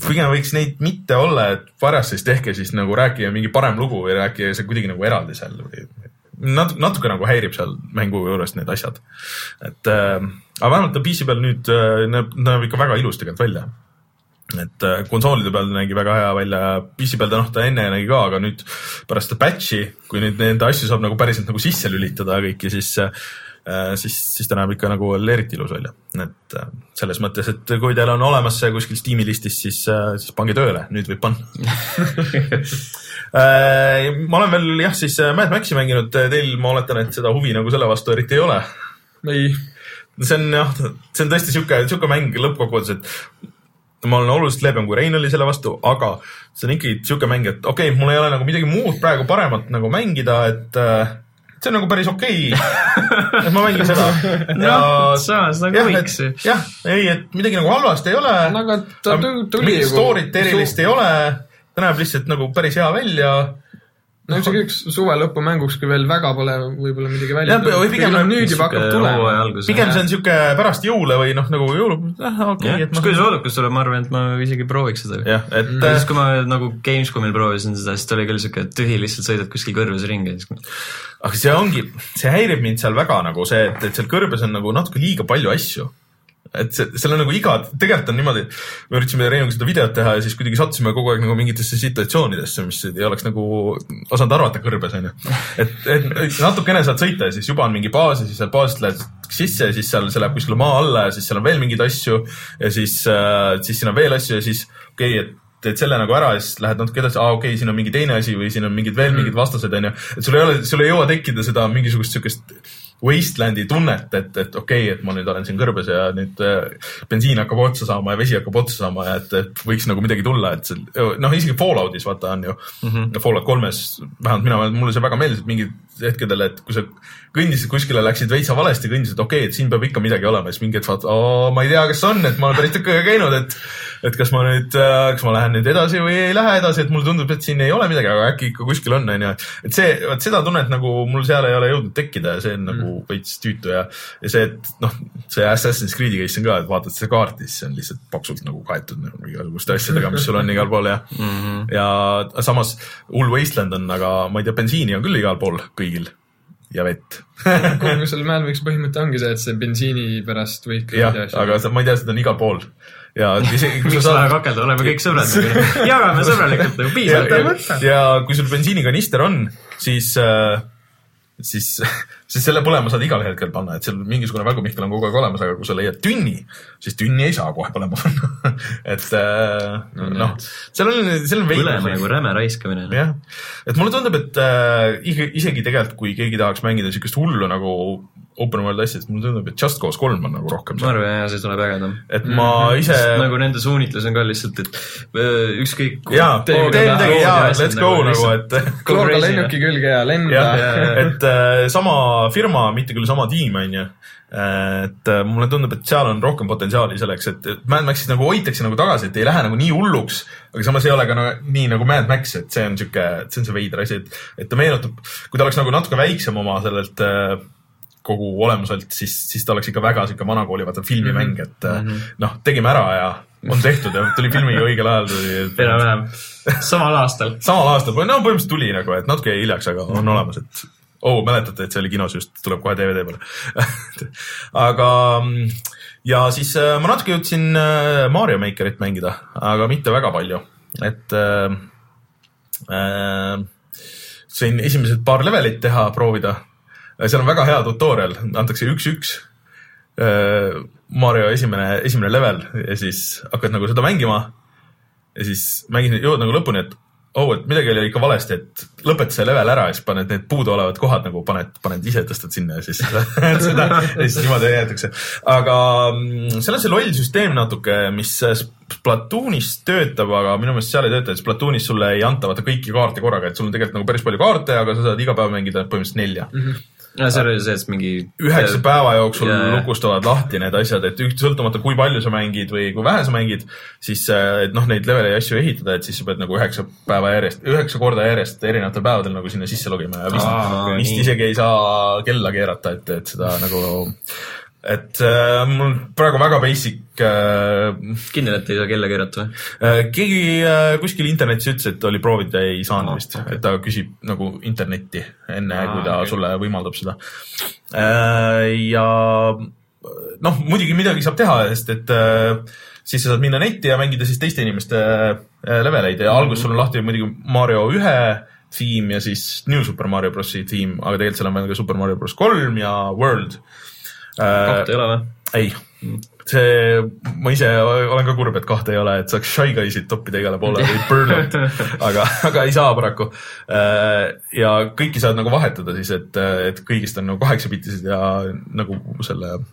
pigem võiks neid mitte olla, et varjast siis tehke siis nagu rääkige mingi parem lugu või rääkige see kuidagi nagu eraldi seal või nat-, natuke nagu häirib seal mängu juures need asjad. et äh, aga vähemalt ta PC peal nüüd äh, näeb, näeb ikka väga ilus tegelikult välja. et äh, konsoolide peal nägi väga hea välja ja PC peal ta noh, ta enne nägi ka, aga nüüd pärast seda patch'i, kui nüüd nende asju saab nagu päriselt nagu sisse lülitada kõiki, siis äh, siis, siis ta näeb ikka nagu veel eriti ilus välja, et äh, selles mõttes, et kui teil on olemas see kuskil Steam'i listis, siis, siis pange tööle, nüüd võib panna. <laughs> Äh, ma olen veel jah, siis äh, Mad Maxi mänginud, teil ma oletan, et seda huvi nagu selle vastu eriti ei ole. ei, see on jah, see on tõesti sihuke, sihuke mäng lõppkokkuvõttes, et ma olen oluliselt leebem kui Rein oli selle vastu, aga see on ikkagi sihuke mäng, et okei okay,, mul ei ole nagu midagi muud praegu paremat nagu mängida, et äh, see on nagu päris okei okay. <laughs> et ma mängin seda. <laughs> noh, samas nagu võiks ju. jah, ei, et midagi nagu halvasti ei ole. No aga ta tu- tuli mingit story't erilist ei ole, ta näeb lihtsalt nagu päris hea välja no ükskõik suve lõpu mänguks, kui veel väga pole võib-olla midagi välja või pigem nüüd juba hakkab tulema. pigem see on sihuke pärast jõule või noh, nagu jõulu, okei okay,, et kui see oodakus tuleb, ma arvan, et ma isegi prooviks seda. jah, et ja siis, kui ma nagu Gamescomil proovisin seda, siis ta oli küll siuke tühi, lihtsalt sõidad kuskil kõrves ringi aga see ongi, see häirib mind seal väga nagu see, et, et seal kõrbes on nagu natuke liiga palju asju. Et see, seal on nagu iga, tegelikult on niimoodi, me üritasime Reinuga seda videot teha ja siis kuidagi sattusime kogu aeg nagu mingitesse situatsioonidesse, mis ei oleks nagu osanud arvata kõrbes onju. et, et natukene saad sõita ja siis juba on mingi baas ja siis sealt baasist lähed sisse ja siis seal, see läheb kuskile maa alla ja siis seal on veel mingeid asju ja siis äh,, siis siin on veel asju ja siis okei okay,, et teed selle nagu ära ja siis lähed natuke edasi, aa okei okay,, siin on mingi teine asi või siin on mingid veel mingid vastased onju. et sul ei ole, sul ei jõua tekkida seda mingisugust siukest wastelandi tunnet, et, et okei okay,, et ma nüüd olen siin kõrbes ja nüüd äh, bensiin hakkab otsa saama ja vesi hakkab otsa saama ja et, et võiks nagu midagi tulla, et see noh, isegi Falloutis vaata on ju mm, -hmm. Fallout kolmes vähemalt mina, mulle see väga meeldis, et mingid hetkedel, et kui sa kõndisid kuskile, läksid veitsa valesti, kõndisid, okei okay,, et siin peab ikka midagi olema, siis mingi hetk vaatad, ma ei tea, kas on, et ma olen päris tükk aega käinud, et et kas ma nüüd, kas ma lähen nüüd edasi või ei lähe edasi, et mulle tundub, et siin ei ole midagi, aga äkki ikka kuskil on, onju. et see, vot seda tunnet nagu mul seal ei ole jõudnud tekkida ja see on nagu mm. Veits tüütu ja, ja see, et noh, see Assassin's Creed'i case on ka, et vaatad seda kaarti, siis see on lihtsalt paksult nagu kaetud nagu igasuguste asjadega, mis sul on igal pool ja mm, -hmm. ja samas hull Wasteland on, aga ma ei tea, bensiini on küll igal pool kõigil ja vett kogu selle Mad Maxi põhimõte ongi see, et see bensiini pärast võid jah, aga sa, ma ei tea, seda on igal pool ja isegi kui miks sa saad kakelda, oleme kõik sõbrad <laughs> nagu. jagame sõbralikult nagu ja, piisavalt. ja, ja kui sul bensiinikanister on, siis äh, siis, <laughs> siis selle põlema saad igal hetkel panna, et seal mingisugune välgumihkel on kogu aeg olemas, aga kui sa leiad tünni, siis tünni ei saa kohe põlema panna. <laughs> et äh, noh, seal on, seal on põlema nagu räme raiskamine. jah, et mulle tundub, et äh, isegi tegelikult, kui keegi tahaks mängida siukest hullu nagu open world asja, siis mulle tundub, et Just Cause kolm on nagu rohkem ma arvan, jah, see tuleb ägedam. et ma ise nagu nende suunitlus on ka lihtsalt, et öö, ükskõik. jaa, tee midagi jaa, let's go nagu, et <laughs> kloorga lennuki külge ja lenda jah, et äh, sama firma, mitte küll sama tiim, onju. et äh, mulle tundub, et seal on rohkem potentsiaali selleks, et et Mad Maxis nagu hoitakse nagu tagasi, et ei lähe nagu nii hulluks, aga samas ei ole ka nagu, nii nagu Mad Max, et see on sihuke, see on see veider asi, et, et ta meenutab, kui ta oleks nagu natuke väiksem oma sellelt äh, kogu olemuselt, siis, siis ta oleks ikka väga sihuke vanakooli vaata filmimäng, et mm -hmm. noh, tegime ära ja on tehtud ja tuli filmiga <laughs> õigel ajal tuli. enam-vähem, samal aastal. <laughs> samal aastal, no põhimõtteliselt tuli nagu, et natuke jäi hiljaks, aga on olemas, et oh, mäletate, et see oli kinos just, tuleb kohe DVD peale <laughs> aga ja siis äh, ma natuke jõudsin äh, Mario Makerit mängida, aga mitte väga palju, et äh, äh, sain esimesed paar levelit teha, proovida. Seal on väga hea tutorial, antakse üks-üks. Mario esimene, esimene level ja siis hakkad nagu seda mängima ja siis mängid, jõuad nagu lõpuni, et oh, et midagi oli ikka valesti, et lõpeta see level ära ja siis paned need puuduolevad kohad nagu paned, paned ise tõstad sinna ja siis <laughs> seda, seda ja siis niimoodi jäetakse. aga mm, seal on see loll süsteem natuke, mis Splatoonis töötab, aga minu meelest seal ei tööta, et Splatoonis sulle ei anta vaata kõiki kaarte korraga, et sul on tegelikult nagu päris palju kaarte, aga sa saad iga päev mängida põhimõtteliselt nelja no see oli see, et mingi. üheksa päeva jooksul yeah. lukustavad lahti need asjad, et üht- sõltumata, kui palju sa mängid või kui vähe sa mängid, siis äh, et noh, neid leveli asju ehitada, et siis sa pead nagu üheksa päeva järjest, üheksa korda järjest erinevatel päevadel nagu sinna sisse logima ja vist, Aa, vist nii. isegi ei saa kella keerata, et, et seda nagu, et äh, mul praegu väga basic äh, kindel, et ei saa kella keerata või? äh, keegi äh, kuskil internetis ütles, et oli proovinud ja ei saanud Aa, vist okei. et ta küsib nagu internetti enne, Aa, kui ta okei. sulle võimaldab seda. ja noh, muidugi midagi saab teha, sest et äh, siis sa saad minna netti ja mängida siis teiste inimeste äh, leveleid ja alguses sul on lahti muidugi Mario ühe theme ja siis New Super Mario Brosi theme, aga tegelikult seal on veel ka Super Mario Bros kolm ja World. Kahte ei ole või? ei, see, ma ise olen ka kurb, et kahte ei ole, et saaks Shy Guysid toppida igale poole või Burnout, <laughs> aga, aga ei saa paraku. ja kõiki saad nagu vahetada siis, et, et kõigist on nagu kaheksabitised ja nagu selle äh,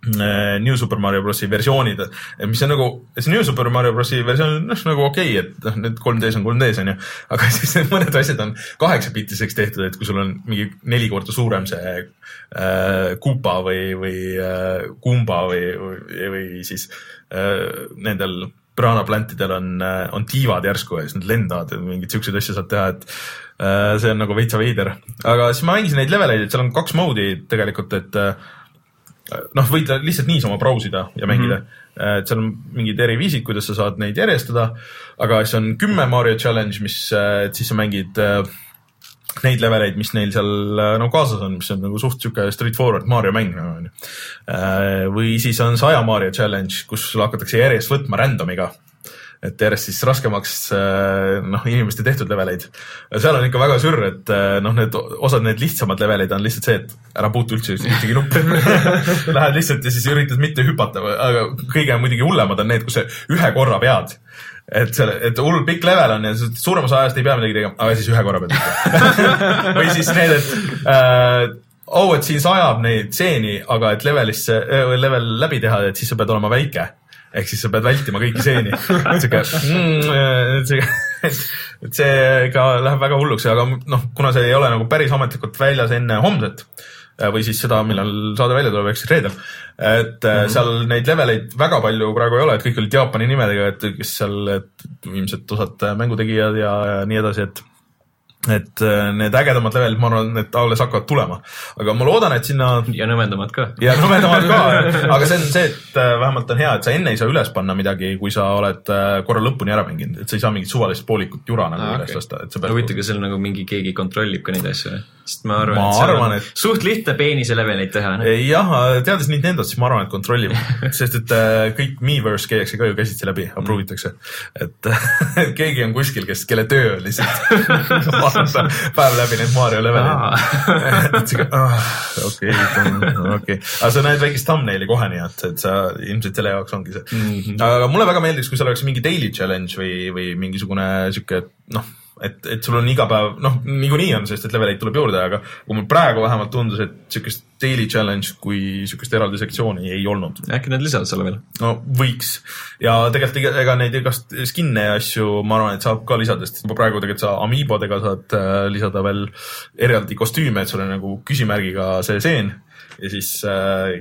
New Super Mario Brosi versioonid, mis on nagu, see New Super Mario Brosi versioon on noh, nagu okei okay,, et noh, need 3D-s on 3D-s on ju, aga <laughs> siis mõned asjad on kaheksabitiseks tehtud, et kui sul on mingi neli korda suurem see äh, Koopa või, või äh, Kumba või, või, või siis äh, nendel praanaplantidel on, on tiivad järsku ja siis nad lendavad ja mingeid siukseid asju saad teha, et äh, see on nagu veitsa veider. aga siis ma mängisin neid leveleid, et seal on kaks mode'i tegelikult, et äh, noh, võid lihtsalt niisama brausida ja mängida mm. -hmm. et seal on mingid eriviisid, kuidas sa saad neid järjestada, aga siis on kümme Mario challenge, mis, et siis sa mängid äh, neid leveleid, mis neil seal äh, nagu kaasas on, mis on nagu suht sihuke straightforward Mario mäng nagu onju. või siis on saja Mario challenge, kus sul hakatakse järjest võtma random'iga et järjest siis raskemaks äh, noh, inimeste tehtud leveleid. seal on ikka väga sürr, et äh, noh, need osad need lihtsamad levelid on lihtsalt see, et ära puutu üldse ühtegi <laughs> nuppu. <laughs> Lähed lihtsalt ja siis üritad mitte hüpata, aga kõige muidugi hullemad on need, kus sa ühe korra pead et selle, et hull pikk level on ja suurem osa ajast ei pea midagi tegema, aga siis ühe korra pead <laughs> või siis need, et äh, oh, et siin sajab neid stseeni, aga et levelisse, level läbi teha, et siis sa pead olema väike ehk siis sa pead vältima kõiki stseeni. sihuke mm,, <laughs> et see ka läheb väga hulluks, aga noh, kuna see ei ole nagu päris ametlikult väljas enne homset äh, või siis seda, millal saade välja tuleb, ehk siis reedel. et mm -hmm. seal neid leveleid väga palju praegu ei ole, et kõik olid Jaapani nimedega, et kes seal, et ilmselt osad mängutegijad ja, ja nii edasi, et et äh, need ägedamad levelid, ma arvan, et alles hakkavad tulema, aga ma loodan, et sinna ja nõmedamad ka. ja nõmedamad ka, aga see on see, et äh, vähemalt on hea, et sa enne ei saa üles panna midagi, kui sa oled äh, korra lõpuni ära mänginud, et sa ei saa mingit suvalist poolikut jura nagu Aa, üles okei. lasta, et sa pead huvitav, kas seal nagu mingi keegi kontrollib ka neid asju või? sest ma arvan, et seal on et- suht lihtne peenise leveleid teha. noh. jah, teades Nintendot, siis ma arvan, et kontrollib, <laughs> sest et kõik Miiverse käiakse ka ju käsitsi läbi, approve itakse. <laughs> et keegi on kuskil, kes, kelle töö on lihtsalt <laughs> vaadata <laughs> päev läbi neid Mario leveleid. <laughs> siuke, okei, okei, aga sa näed väikest thumbnaili kohe, nii et, et sa ilmselt selle jaoks ongi see mm. -hmm. aga mulle väga meeldiks, kui seal oleks mingi daily challenge või, või mingisugune sihuke noh, et, et sul on iga päev, noh, niikuinii on, sest et leveleid tuleb juurde, aga kui mul praegu vähemalt tundus, et sihukest daily challenge kui sihukest eraldi sektsiooni ei olnud. äkki nad lisavad selle veel? no võiks ja tegelikult ega, ega neid igast skin'e ja asju, ma arvan, et saab ka lisada, sest juba praegu tegelikult sa Amiibodega saad äh, lisada veel eraldi kostüüme, et sul on nagu küsimärgiga see seen ja siis äh,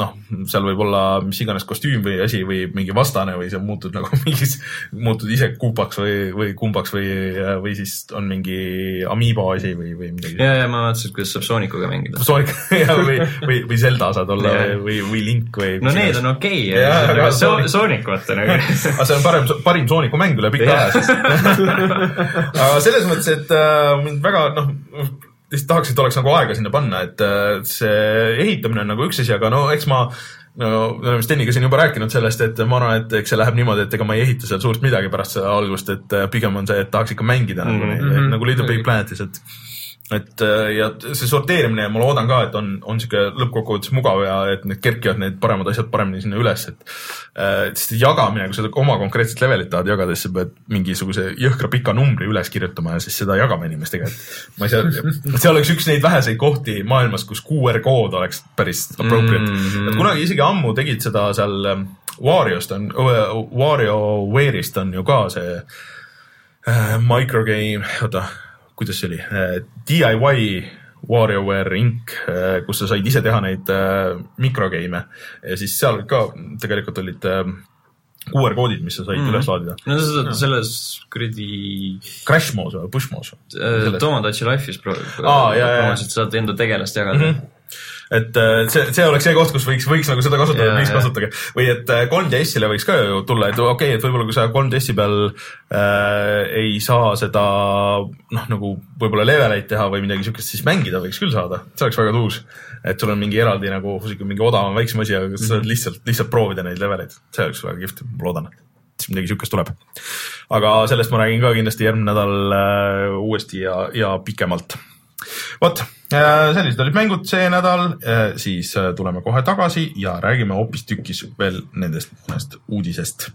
noh, seal võib olla mis iganes kostüüm või asi või mingi vastane või sa muutud nagu <laughs> mingis, muutud ise kuupaks või, või kumbaks või, või siis on mingi Amiibo asi või, või midagi. ja, ja ma vaatasin, kuidas saab Soonicuga mängida. <laughs> Ja või, või, või Zelda saad olla Jah. või, või, Link või. no need on okei okay,, aga aga Sonic- so Sonic vaata nagu. aga see on <laughs> parem, parim Sooniku mäng üle pika aja siis. aga selles mõttes, et äh, mind väga noh, lihtsalt tahaks, et oleks nagu aega sinna panna, et äh, see ehitamine on nagu üks asi, aga no eks ma no me oleme Steniga siin juba rääkinud sellest, et ma arvan, et eks see läheb niimoodi, et ega ma ei ehita seal suurt midagi pärast seda algust, et äh, pigem on see, et tahaks ikka mängida mm -hmm. nagu, Mhm. nagu Little Big Planetis, et et äh, ja see sorteerimine ja ma loodan ka, et on, on sihuke lõppkokkuvõttes mugav ja et need kerkivad need paremad asjad paremini sinna üles, et äh, sest jagamine, kui sa oma konkreetset levelit tahad jagada, siis sa pead mingisuguse jõhkra pika numbri üles kirjutama ja siis seda jagama inimestega, et ma ei saa, see oleks üks neid väheseid kohti maailmas, kus QR kood oleks päris appropriate mm. -hmm. et kunagi isegi ammu tegid seda seal ähm, Wario'st on, WarioWare'ist on ju ka see äh, microgame, oota kuidas see oli, DIY WarioWare Inc, kus sa said ise teha neid äh, mikrogeime ja siis seal ka tegelikult olid äh, QR koodid, mis sa said mm -hmm. üles laadida. no saad selles kuradi. Crash moos või push moos? Tomodachi Life'is pro-, Aa, ja, ja, ja. sa saad enda tegelast jagada mm. -hmm et äh, see, see oleks see koht, kus võiks, võiks nagu seda kasutada, please kasutage. või et 3DS-ile äh, võiks ka ju tulla, et okei okay,, et võib-olla kui sa 3DS-i peal äh, ei saa seda noh, nagu võib-olla leveleid teha või midagi siukest, siis mängida võiks küll saada, see oleks väga tuus. et sul on mingi eraldi nagu sihuke mingi odavam, väiksem asi, aga sa saad mhm. lihtsalt, lihtsalt proovida neid leveleid, see oleks väga kihvt, ma loodan siis midagi siukest tuleb. aga sellest ma räägin ka kindlasti järgmine nädal äh, uuesti ja, ja pikemalt vot, äh, sellised olid mängud see nädal, äh, siis äh, tuleme kohe tagasi ja räägime hoopistükkis veel nendest mõnest uudisest.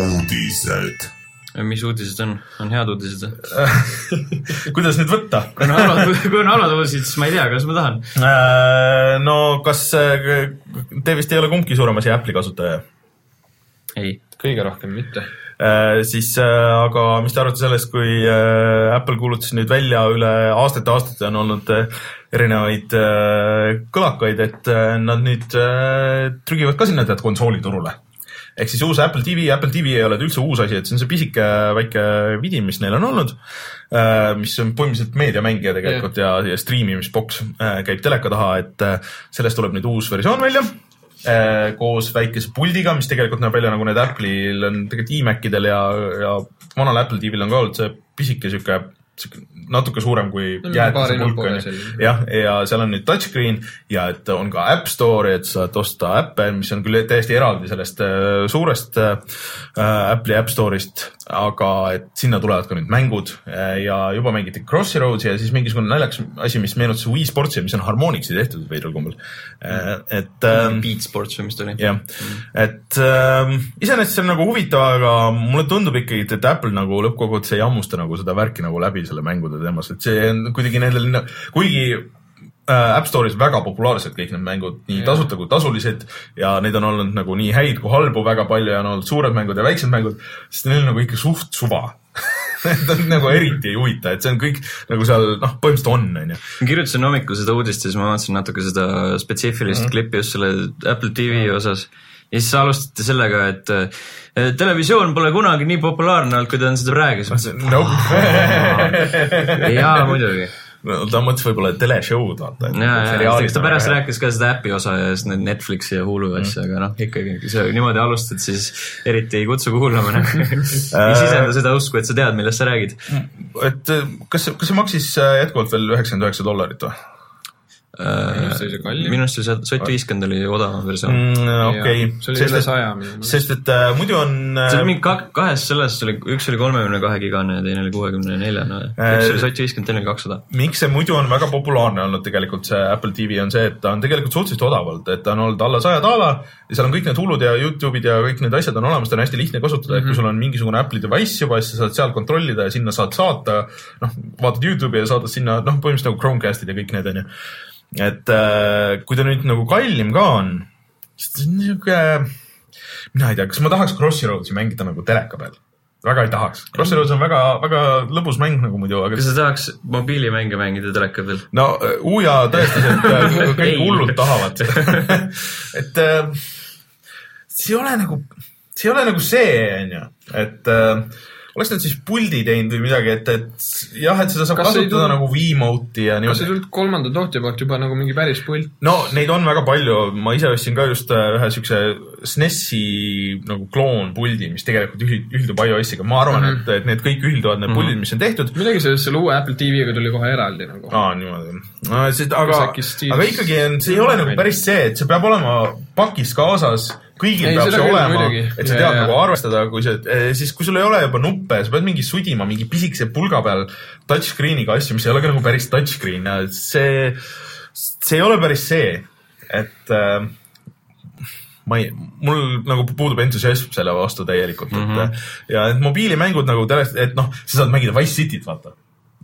uudised mis uudised on, on head uudised või <laughs> kuidas nüüd võtta kui on halvad, kui on halvad uudised, siis ma ei tea, kas ma tahan. no kas te vist ei ole kumbki suurem asi Apple'i kasutaja? Ei. kõige rohkem mitte äh,. siis äh, aga mis te arvate sellest, kui äh, Apple kuulutas nüüd välja üle aastate-aastate on olnud äh, erinevaid äh, kõlakaid, et äh, nad nüüd äh, trügivad ka sinna tead konsooliturule ehk siis uus Apple TV, Apple TV ei ole üldse uus asi, et see on see pisike väike vidin, mis neil on olnud äh,, mis on põhimõtteliselt meediamängija tegelikult yeah. ja, ja striimimisboks äh, käib teleka taha, et sellest tuleb nüüd uus versioon välja koos väikese puldiga, mis tegelikult näeb välja nagu need Apple'il on tegelikult iMacidel ja, ja vanal Apple TV-l on ka olnud see pisike sihuke natuke suurem kui no, jäätise pulk on ju. jah, ja seal on nüüd touchscreen ja et on ka App Store'i, et saad osta äppe, mis on küll täiesti eraldi sellest äh, suurest äh, Apple'i App Store'ist, aga et sinna tulevad ka nüüd mängud äh, ja juba mängiti Crossy Roads'i ja siis mingisugune naljakas asi, mis meenutas Wii Sportsi, mis on Harmonixi tehtud veidral kombel äh,. et ähm,. Beat Sports või mis ta oli. jah mm., et äh, iseenesest see on nagu huvitav, aga mulle tundub ikkagi, et Apple nagu lõppkokkuvõttes ei hammusta nagu seda värki nagu läbi selle mängude teemas, et see on kuidagi nendel, kuigi äh, App Store'is väga populaarsed kõik need mängud, nii tasuta kui tasulised ja neid on olnud nagu nii häid kui halbu väga palju ja on olnud suured mängud ja väiksed mängud, sest neil on nagu ikka suht suva <laughs> Need on nagu eriti ei huvita, et see on kõik nagu seal noh, põhimõtteliselt on, onju. ma kirjutasin hommikul seda uudist ja siis ma vaatasin natuke seda spetsiifilist mm -hmm. klippi just selle Apple TV osas ja siis alustate sellega, et äh, televisioon pole kunagi nii populaarne olnud, kui ta on seda praegu. Nope. <laughs> jaa, muidugi no ta mõtles võib-olla teleshow'd vaata. eks ta pärast rääkis ka seda äpi osa ja siis need Netflixi ja Hulu mm. asja, aga noh, ikkagi, kui sa niimoodi alustad, siis eriti ei kutsu kuulama nagu <laughs> ei sisenda seda usku, et sa tead, millest sa räägid. et kas, kas see maksis äh, jätkuvalt veel üheksakümmend üheksa dollarit või? Minu arust see sott viiskümmend oli odavam versioon mm,. okei. see oli üle saja. sest et äh, muidu on äh,. see oli mingi kak-, kahes selles oli, üks oli kolmekümne kahe gigane ja teine oli kuuekümne neljane äh,. üks oli sott viiskümmend, teine oli kakssada. miks see muidu on väga populaarne olnud tegelikult see Apple TV on see, et ta on tegelikult suhteliselt odavalt, et ta on olnud alla saja daala ja seal on kõik need hullud ja Youtube'id ja kõik need asjad on olemas, ta on hästi lihtne kasutada mm, -hmm. et kui mhm. sul on mingisugune Apple'i device juba, siis sa saad seal kontrollida ja sinna saad saata, noh, vaatad Youtube'i ja saadad sinna, noh, põhimõtteliselt nagu Chromecast'id ja kõik need onju et äh, kui ta nüüd nagu kallim ka on, siis ta on niisugune, mina ei tea, kas ma tahaks Crossy Roadsi mängida nagu teleka peal? väga ei tahaks. Crossy Roads on väga, väga lõbus mäng nagu muidu, aga. kas sa tahaks mobiilimänge mängida teleka peal? no Uja tõestas, et äh, <laughs> kõik hullud tahavad <laughs> et äh, see ei ole nagu, see ei ole nagu see, onju, et äh, oleks nad siis puldi teinud või midagi, et, et jah, et seda saab kas kasutada tulnud, nagu Wiimote'i ja niimoodi. kas ei tulnud kolmanda tootja poolt juba nagu mingi päris pult? no neid on väga palju, ma ise ostsin ka just äh, ühe siukse SNESi nagu kloonpuldi, mis tegelikult ühildub iOS-iga, ma arvan mm, -hmm. et, et need kõik ühilduvad, need mm -hmm. puldid, mis on tehtud. midagi sellest selle uue Apple TV-ga tuli kohe eraldi nagu. aa, niimoodi no,. aga, aga ikkagi on, see ei ole nagu päris see, et see peab olema pakis kaasas kõigil Ei, peab see olema et sa tead ja. nagu arvestada, kui see, siis kui sul ei ole juba nuppe, sa pead mingi sudima mingi pisikese pulga peal touchscreen'iga asju, mis ei ole ka nagu päris touchscreen see, see ei ole päris see, et äh, ma ei, mul nagu puudub entusiasm selle vastu täielikult mm, Mhm. -hmm. et ja et mobiilimängud nagu tõesti, et noh, sa saad mängida Wise Cityt, vaata.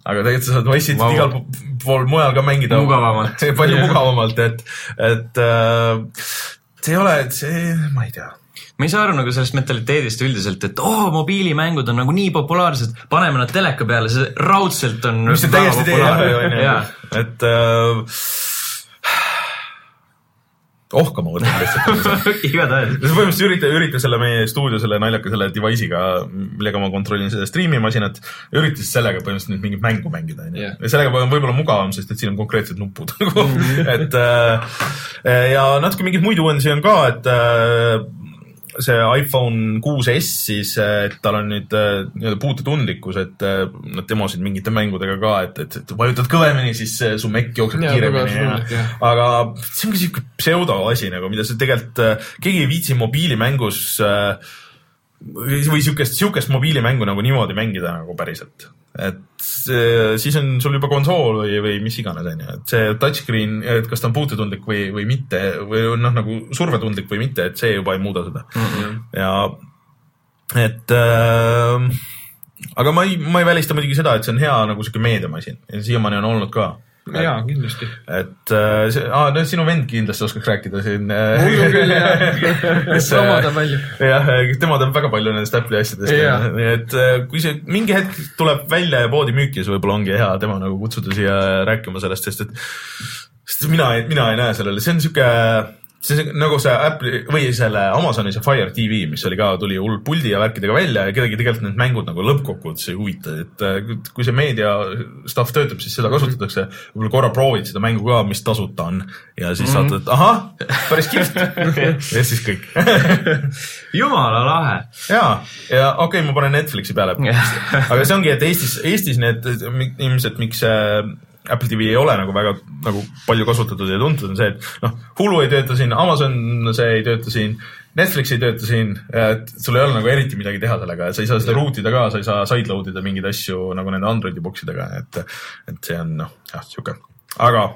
aga tegelikult sa saad Wise Cityt wow. igal po- pool mujal ka mängida. Mugavamalt. <laughs> palju mugavamalt, et, et äh, see ei ole, see, ma ei tea. Ma ei saa aru nagu sellest mentaliteedist üldiselt, et oo oh,, mobiilimängud on nagu nii populaarsed, paneme nad teleka peale, see raudselt on. mis see täiesti tee jah, on ju et äh, ohkama võtab lihtsalt. <laughs> igatahes. põhimõtteliselt ürita, ürita selle meie stuudio selle naljaka selle device'iga, millega ma kontrollin seda striimimasinat, ürita siis sellega põhimõtteliselt nüüd mingit mängu mängida, onju ja sellega on võib-olla mugavam, sest et siin on konkreetsed nupud nagu, <laughs> et äh, ja natuke mingeid muid uuendusi on ka, et äh, see iPhone 6S siis, et tal on nüüd äh, nii-öelda puututundlikkus, et äh, nad demosid mingite mängudega ka, et, et, et vajutad kõvemini, siis äh, su mekk jookseb Jaa, kiiremini ja jah. aga see on ka siuke pseudo asi nagu, mida sa tegelikult, keegi ei viitsi mobiilimängus äh, või siukest, siukest mobiilimängu nagu niimoodi mängida nagu päriselt. et see, siis on sul juba konsool või, või mis iganes, onju, et see touchscreen, et kas ta on puututundlik või, või mitte või noh, nagu survetundlik või mitte, et see juba ei muuda seda mm. -hmm. ja et äh, aga ma ei, ma ei välista muidugi seda, et see on hea nagu siuke meediamasin ja siiamaani on olnud ka jaa, kindlasti. et äh, aa, no sinu vend kindlasti oskaks rääkida siin. mul <laughs> küll jah, sama ta palju. jah, tema teab väga palju nendest Apple'i asjadest nii et äh, kui see mingi hetk tuleb välja ja poodi müüki, siis võib-olla ongi hea tema nagu kutsuda siia rääkima sellest, sest et sest mina, mina ei näe sellele, see on sihuke, see nagu see Apple'i või selle Amazoni see Fire TV, mis oli ka, tuli hull puldi ja värkidega välja ja kedagi tegelikult need mängud nagu lõppkokkuvõttes ei huvita, et äh, kui see meedia stuff töötab, siis seda kasutatakse. võib-olla korra proovid seda mängu ka, mis tasuta on ja siis mm -hmm. saad, et ahah, päris kihvt <laughs> ja siis kõik <laughs> jumala lahe. ja, ja okei okay,, ma panen Netflixi peale. <laughs> aga see ongi, et Eestis, Eestis need ilmselt, miks see Apple TV ei ole nagu väga nagu palju kasutatud ja tuntud, on see, et noh, Hulu ei tööta siin, Amazon see ei tööta siin, Netflix ei tööta siin, et sul ei ole nagu eriti midagi teha sellega, sa ei saa seda root ida ka, sa ei saa sideload ida mingeid asju nagu nende Androidi box idega, et, et see on noh, jah, sihuke, aga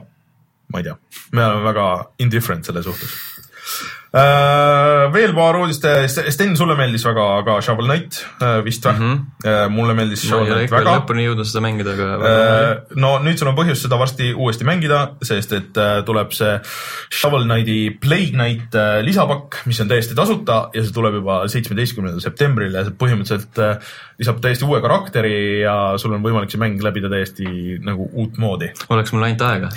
ma ei tea, me oleme väga indifferent selle suhtes. Uh, veel paar uudist, Sten, sulle meeldis väga ka Shovel Knight uh, vist või mm? -hmm. Mulle meeldis ma Shovel ei Knight väga. lõpuni jõudnud seda mängida, aga väga no nüüd sul on põhjust seda varsti uuesti mängida, sest et tuleb see Shovel Knighti Plague Knight lisapakk, mis on täiesti tasuta ja see tuleb juba seitsmeteistkümnendal septembril ja see põhimõtteliselt lisab täiesti uue karakteri ja sul on võimalik see mäng läbida täiesti nagu uutmoodi. <laughs> oleks mul ainult aega.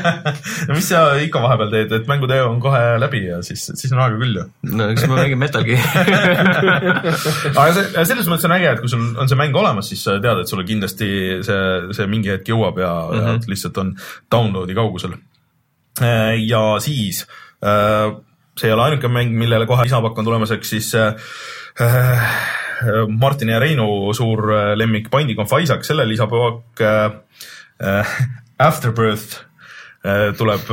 <laughs> no mis sa ikka vahepeal teed, et mängutöö on kohe läbi ja siis, siis on aega küll ju no eks ma mängin Metal Gear'i. <laughs> aga see, selles mõttes on äge, et kui sul on see mäng olemas, siis sa tead, et sulle kindlasti see, see mingi hetk jõuab ja mm, -hmm. ja lihtsalt on download'i kaugusel. ja siis äh, see ei ole ainuke mäng, millele kohe lisapakk on tulemas, ehk siis äh, Martini ja Reinu suur äh, lemmik Binding of Isaac, selle lisapakk äh, äh, Afterbirth äh, tuleb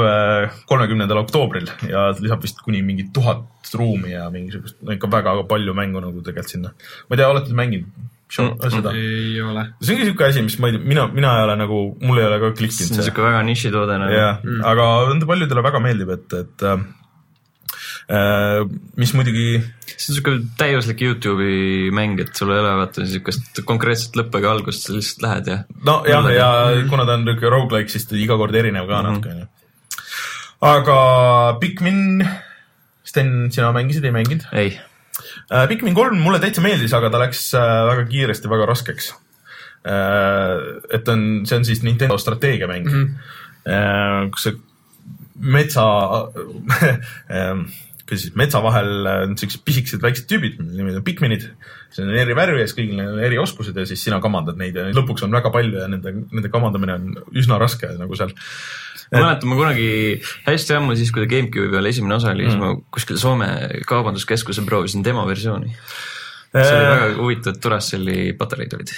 kolmekümnendal oktoobril ja lisab vist kuni mingi tuhat ruumi ja mingisugust, no ikka väga palju mängu nagu tegelikult sinna. ma ei tea, olete te mänginud show, Mm, seda? ei ole. see ongi siuke asi, mis ma ei tea, mina, mina ei ole nagu, mul ei ole ka see klikkinud on see. siuke väga nišitoode nagu. jah, aga nende paljudele väga meeldib, et, et äh, mis muidugi see on siuke täiuslik Youtube'i mäng, et sul ei ole vaata siukest konkreetset lõppu ega algust, sa lihtsalt lähed ja. no jah, ja kuna ta on niuke rogu-like, siis ta iga kord erinev ka natuke onju. aga Pikmin, Sten, sina mängisid, ei mänginud? ei, Pikmin kolm mulle täitsa meeldis, aga ta läks äh, väga kiiresti väga raskeks. et on, see on siis Nintendo strateegiamäng mm, -hmm. kus see metsa, <laughs> kuidas siis metsa vahel on siuksed pisikesed väiksed tüübid, nimed on Pikminid. siis on eri värvi ja siis kõigil on eri oskused ja siis sina kamandad neid ja lõpuks on väga palju ja nende, nende kamandamine on üsna raske nagu seal. ma mäletan, ma kunagi hästi ammu siis, kui ta GameCube'i peal esimene osa oli mm., siis ma kuskil Soome kaubanduskeskuse proovisin demoversiooni. see oli väga huvitav, et Duracell'i patareid olid.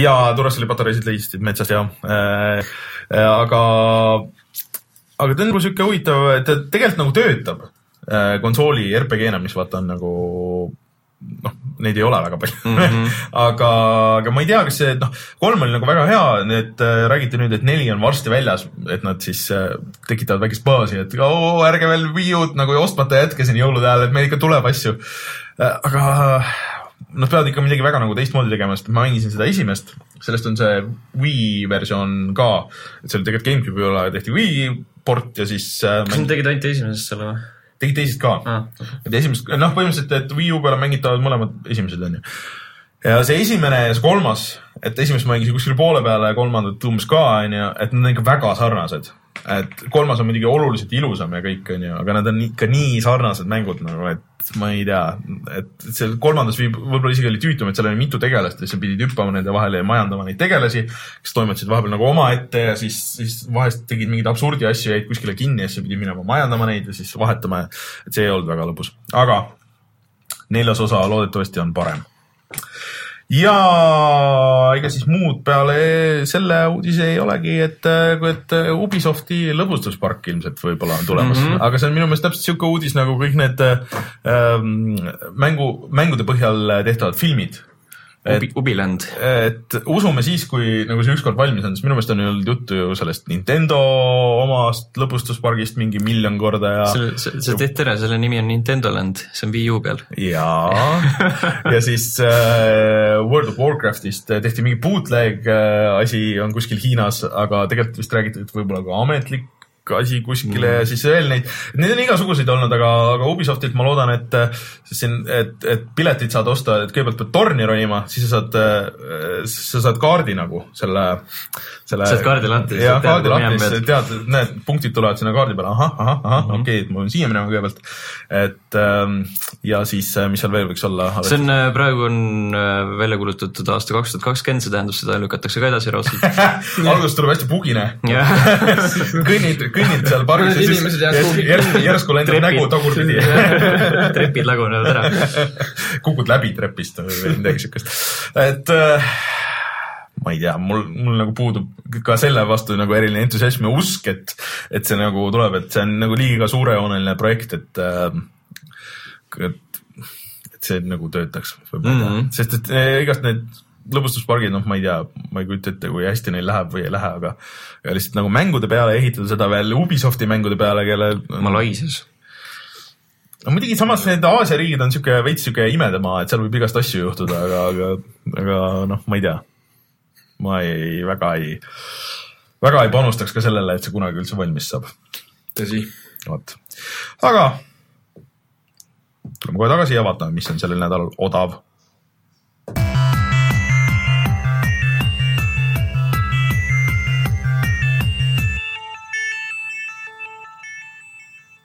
ja Duracell'i patareisid leidisid metsast ja äh,, aga, aga ta on nagu sihuke huvitav, et ta tegelikult nagu töötab, konsooli RPG-na, mis vaata on nagu noh, neid ei ole väga palju mm. -hmm. aga, aga ma ei tea, kas see, noh, kolm oli nagu väga hea, nüüd äh, räägiti nüüd, et neli on varsti väljas, et nad siis äh, tekitavad väikest baasi, et oo, ärge veel Wii U-d nagu ostmata jätke siin jõulude ajal, et meil ikka tuleb asju äh,. aga nad peavad ikka midagi väga nagu teistmoodi tegema, sest ma mainisin seda esimest, sellest on see Wii versioon ka, et see oli tegelikult GameCube'i üle tehti Wii port ja siis äh, kas nad tegid ainult esimesest selle või tegid teised ka ah,? et esimest, noh, põhimõtteliselt, et Wii U peale mängitavad mõlemad esimesed onju. ja see esimene ja see kolmas, et esimest mängisin kuskil poole peale ja kolmandat umbes ka onju, et need on ikka väga sarnased. et kolmas on muidugi oluliselt ilusam ja kõik onju, aga nad on ikka nii sarnased mängud nagu, et ma ei tea, et seal kolmandas viib, võib-olla isegi oli tüütum, et seal oli mitu tegelast ja sa pidid hüppama nende vahele ja majandama neid tegelasi, kes toimetasid vahepeal nagu omaette ja siis, siis vahest tegid mingeid absurdi asju, jäid kuskile kinni ja siis pidid minema majandama neid ja siis vahetama ja et see ei olnud väga lõbus, aga neljas osa loodetavasti on parem. Ja ega siis muud peale selle uudise ei olegi, et, et Ubisofti lõbustuspark ilmselt võib-olla on tulemas mm, -hmm. aga see on minu meelest täpselt sihuke uudis nagu kõik need ähm, mängu, mängude põhjal tehtavad filmid. Ubi, Ubiland. et usume siis, kui nagu see ükskord valmis on, sest minu meelest on olnud juttu ju sellest Nintendo omast lõbustuspargist mingi miljon korda ja selle, sa teed tere, selle nimi on Nintendo Land, see on Wii U peal. jaa, <laughs> ja siis äh, World of Warcraftist tehti mingi bootleg äh, asi on kuskil Hiinas, aga tegelikult vist räägiti, et võib-olla ka ametlik asi kuskile mm. ja siis veel neid, neid on igasuguseid olnud, aga, aga Ubisoftilt ma loodan, et äh, siin, et, et piletid saad osta, et kõigepealt pead torni ronima, siis sa saad, sa saad kaardi nagu selle, selle. Saad kaardi lahti, jah, kaardi lahti, tead, need punktid tulevad sinna kaardi peale, ahah, ahah, ahah mm -hmm. okei okay,, et ma pean siia minema kõigepealt. et ähm, ja siis, mis seal veel võiks olla? see on, praegu on äh, välja kuulutatud aasta kaks tuhat kakskümmend, see tähendab, seda lükatakse ka edasi raudselt. <laughs> alguses tuleb hästi pugine jah, <laughs> kõnnid, kõnnid seal pargis ja siis kuhugi järsku, järsku lendab nägu tagurpidi. <laughs> trepid lagunevad ära. <laughs> kukud läbi trepist või midagi siukest, et äh, ma ei tea, mul, mul nagu puudub ka selle vastu nagu eriline entusiasm ja usk, et, et see nagu tuleb, et see on nagu liiga suurejooneline projekt, et äh, et, et see nagu töötaks võib-olla mm. -hmm. sest et eh, igast need lõbustuspargid, noh, ma ei tea, ma ei kujuta ette, kui hästi neil läheb või ei lähe, aga ja lihtsalt nagu mängude peale ehitada seda veel Ubisofti mängude peale, kelle Malaisias. no muidugi samas need Aasia riigid on sihuke veits sihuke imedemaa, et seal võib igast asju juhtuda, aga, aga, aga noh, ma ei tea. ma ei, väga ei, väga ei panustaks ka sellele, et see kunagi üldse valmis saab. tõsi. vot, aga tuleme kohe tagasi ja vaatame, mis on sellel nädalal odav.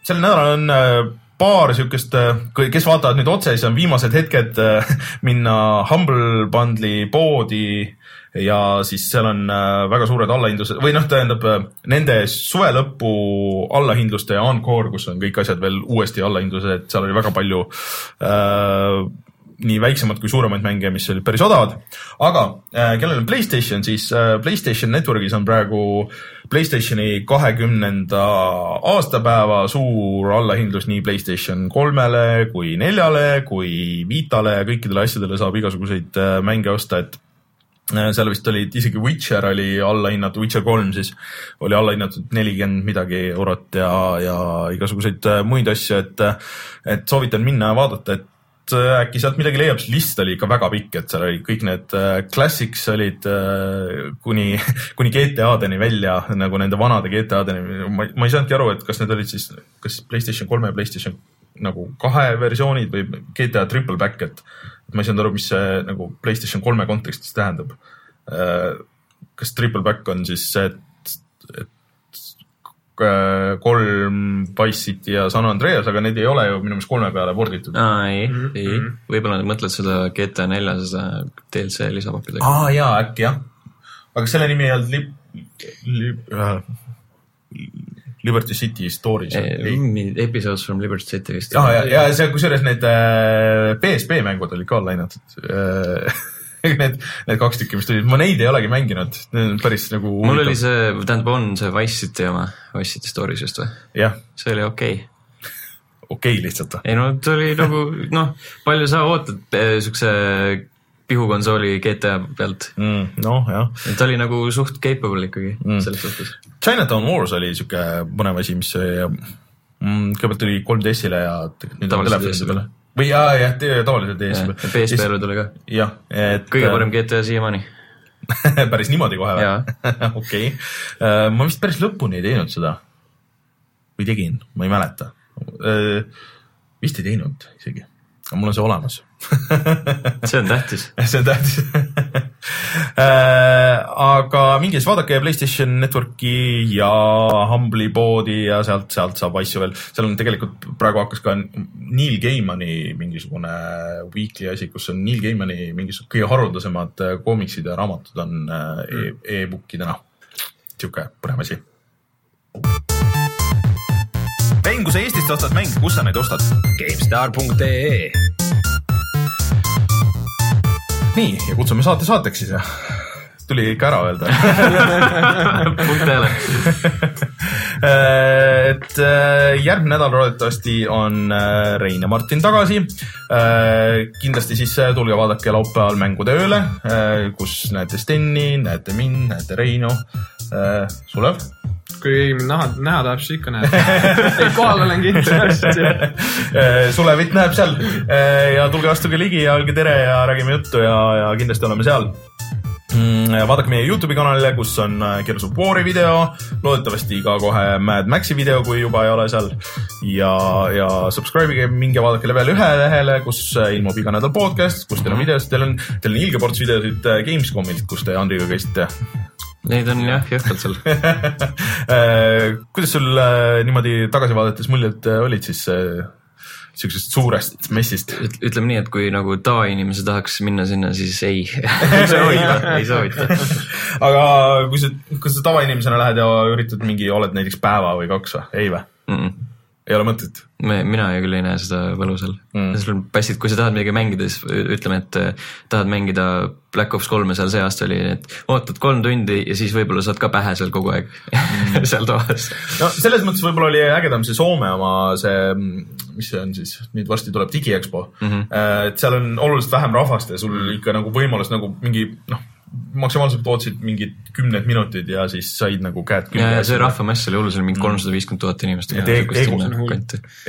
Sel nädalal on äh, paar siukest, kes vaatavad nüüd otse, siis on viimased hetked äh, <laughs> minna Humble Bundle'i poodi ja siis seal on äh, väga suured allahindlused või noh, tähendab äh, nende suve lõpu allahindluste Encore, kus on kõik asjad veel uuesti allahindlused, seal oli väga palju äh, nii väiksemaid kui suuremaid mänge, mis olid päris odavad. aga äh, kellel on Playstation, siis äh, Playstation Networkis on praegu Playstationi kahekümnenda aastapäeva suur allahindlus nii Playstation kolmele kui neljale kui Vitale ja kõikidele asjadele saab igasuguseid äh, mänge osta, et äh, seal vist olid isegi Witcher oli allahinnatud, Witcher kolm siis oli allahinnatud nelikümmend midagi eurot ja, ja igasuguseid äh, muid asju, et, et soovitan minna ja vaadata, et äkki sealt midagi leiab, see list oli ikka väga pikk, et seal oli kõik need äh, classics olid äh, kuni, <laughs> kuni GTA-deni välja nagu nende vanade GTA-deni, ma, ei saanudki aru, et kas need olid siis, kas Playstation kolme ja Playstation nagu kahe versioonid või GTA triple back, et ma ei saanud aru, mis see nagu Playstation kolme kontekstis tähendab. kas triple back on siis see, et, et äh, kolm Wise City ja San Andreas, aga need ei ole ju minu meelest kolme peale porditud. aa, ei, ei, võib-olla nad mõtlevad seda GTA nelja, seda DLC lisapakki aa jaa, äkki jah. aga selle nimi ei olnud Lib-, Lib- äh,, Liberty City Stories? Episodes from Liberty City vist. ja, ja, ja see, kusjuures need äh, PSP mängud olid ka lainatud. <laughs> <laughs> Need, need kaks tükki, mis tulid, ma neid ei olegi mänginud, need on päris nagu. mul oli see, tähendab, on see Wise City oma, Wise City Stories just või? see oli okei okay. <laughs> okei okay, lihtsalt või? ei no ta oli nagu noh, palju sa ootad eh, siukse pihukonsooli GTA pealt. mm,. noh, jah. ta oli nagu suht capable ikkagi Mm. selles suhtes. Chinatown Wars oli siuke põnev asi, mis mm, kõigepealt tuli 3DS-ile ja nüüd on telefonide peale. Või jaa, jah, tavaliselt peal. PSP-le tuli ka. jah, et. kõige parem GTA siiamaani. <laughs> päris niimoodi kohe või <laughs> okei, ma vist päris lõpuni ei teinud seda. või tegin, ma ei mäleta. vist ei teinud isegi, aga mul on see olemas <laughs> see on tähtis. <laughs> see on tähtis <laughs> aga minge siis vaadake Playstation Networki ja Humble'i poodi ja sealt, sealt saab asju veel, seal on tegelikult praegu hakkas ka Neil Gaimani mingisugune weekly asi, kus on Neil Gaimani mingisugused kõige haruldasemad äh, koomiksid ja raamatud on äh, e- e-bookidena. sihuke põnev asi. mäng, kui sa Eestist ostad mänge, kus sa neid ostad? GameStar.ee nii, ja kutsume saate saateks siis ja tuli ikka ära öelda <laughs> punkt hääle. et äh, järgmine nädal loodetavasti on äh, Rein ja Martin tagasi. kindlasti siis äh, tulge vaadake laupäeval Mängude ööle, kus näete Steni, näete mind, näete Reinu. Sulev? Kui keegi mind näha, näha tahab, siis ikka näeb. kohal olen kindlasti. Sulevit näeb seal ja tulge astuge ligi ja öelge tere ja räägime juttu ja, ja kindlasti oleme seal Mm, vaadake meie Youtube'i kanalile, kus on Gears of War'i video, loodetavasti ka kohe Mad Maxi video, kui juba ei ole seal. ja, ja subscribe ige, minge vaadake level ühe lehele, kus ilmub iga nädal podcast, kus teil on videosid, teil on, teil on ilge ports videosid Gamescomilt, kus te Andriga käisite. Neid on jah, <laughs> jõhkralt seal. kuidas sul äh, niimoodi tagasi vaadates muljed äh, olid siis äh, siuksest suurest messist? ütleme nii, et kui nagu tavainimese tahaks minna sinna, siis ei, <laughs> ei soovita, ei soovita. <laughs> aga kui sa, kui sa tavainimesena lähed ja üritad mingi, oled näiteks päeva või kaks või, ei või? Ei ole mõtet? me, mina küll ei näe seda võlu seal Mm. sul passid, kui sa tahad midagi mängida, siis ütleme, et äh, tahad mängida Black Ops kolme seal see aasta oli, et ootad kolm tundi ja siis võib-olla saad ka pähe seal kogu aeg mm. <laughs> seal toas. no selles mõttes võib-olla oli ägedam see Soome oma see, mis see on siis, nüüd varsti tuleb digiexpo mm. -hmm. et seal on oluliselt vähem rahvast ja sul ikka nagu võimalus nagu mingi noh, maksimaalselt ootasid mingid kümned minutid ja siis said nagu käed ja see. rahvamass oli hullus, oli mingi kolmsada viiskümmend tuhat inimest. Et E-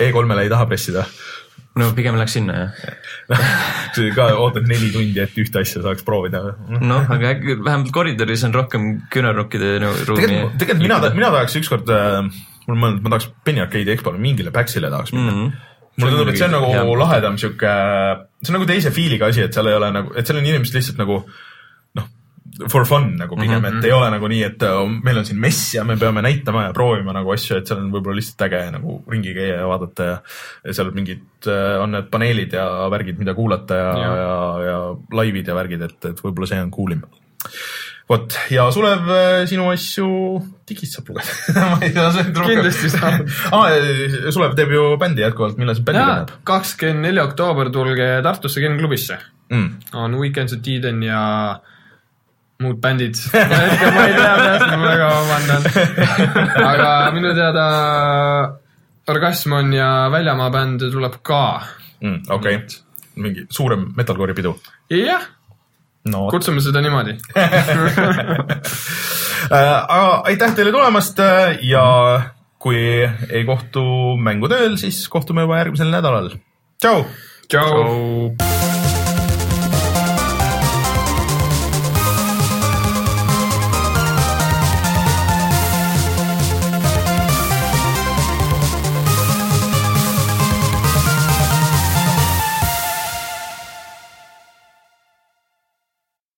E3-le ei taha pressida. no pigem läks sinna jah. <laughs> ka ootad neli tundi, et ühte asja saaks proovida. noh, aga äkki vähemalt koridoris on rohkem küünarnukkide no, ruumi. tegelikult, tegelikult mina, mina tahaks ükskord äh,, mul mõeldud, ma tahaks Penny Arcade'i EXPO-le mingile Paxile tahaks minna mm. -hmm. mulle tundub, et see on nagu Hea lahedam sihuke, see on nagu teise feel'iga asi, et seal ei ole nagu, et seal on inimesed lihtsalt nagu noh, for fun nagu pigem mm, Mhm. -hmm. et ei ole nagu nii, et äh, meil on siin mess ja me peame näitama ja proovima nagu asju, et seal on võib-olla lihtsalt äge nagu ringi käia ja vaadata ja ja seal mingid äh, on need paneelid ja värgid, mida kuulata ja, ja. Ja, ja laivid ja värgid, et, et võib-olla see on cool im vot ja Sulev, sinu asju digist saab lugeda <laughs> ma ei tea, see on rohkem- Kindlasti saab. <laughs> ah,. Sulev teeb ju bändi jätkuvalt, millal see bändi läheb?, kakskümmend neli oktoober tulge Tartusse Ken klubisse. mm.? on Weekends at Eden ja muud bändid. <laughs> ma ei tea peast, ma väga vabandan. <laughs> aga minu teada Orgasmon ja Väljamaa bänd tuleb ka. Mm, okei okay., mingi suurem metalcore'i pidu. jah, no kutsume seda niimoodi. <laughs> aga aitäh teile tulemast äh, ja kui ei kohtu mängutööl, siis kohtume juba järgmisel nädalal. tšau. tšau.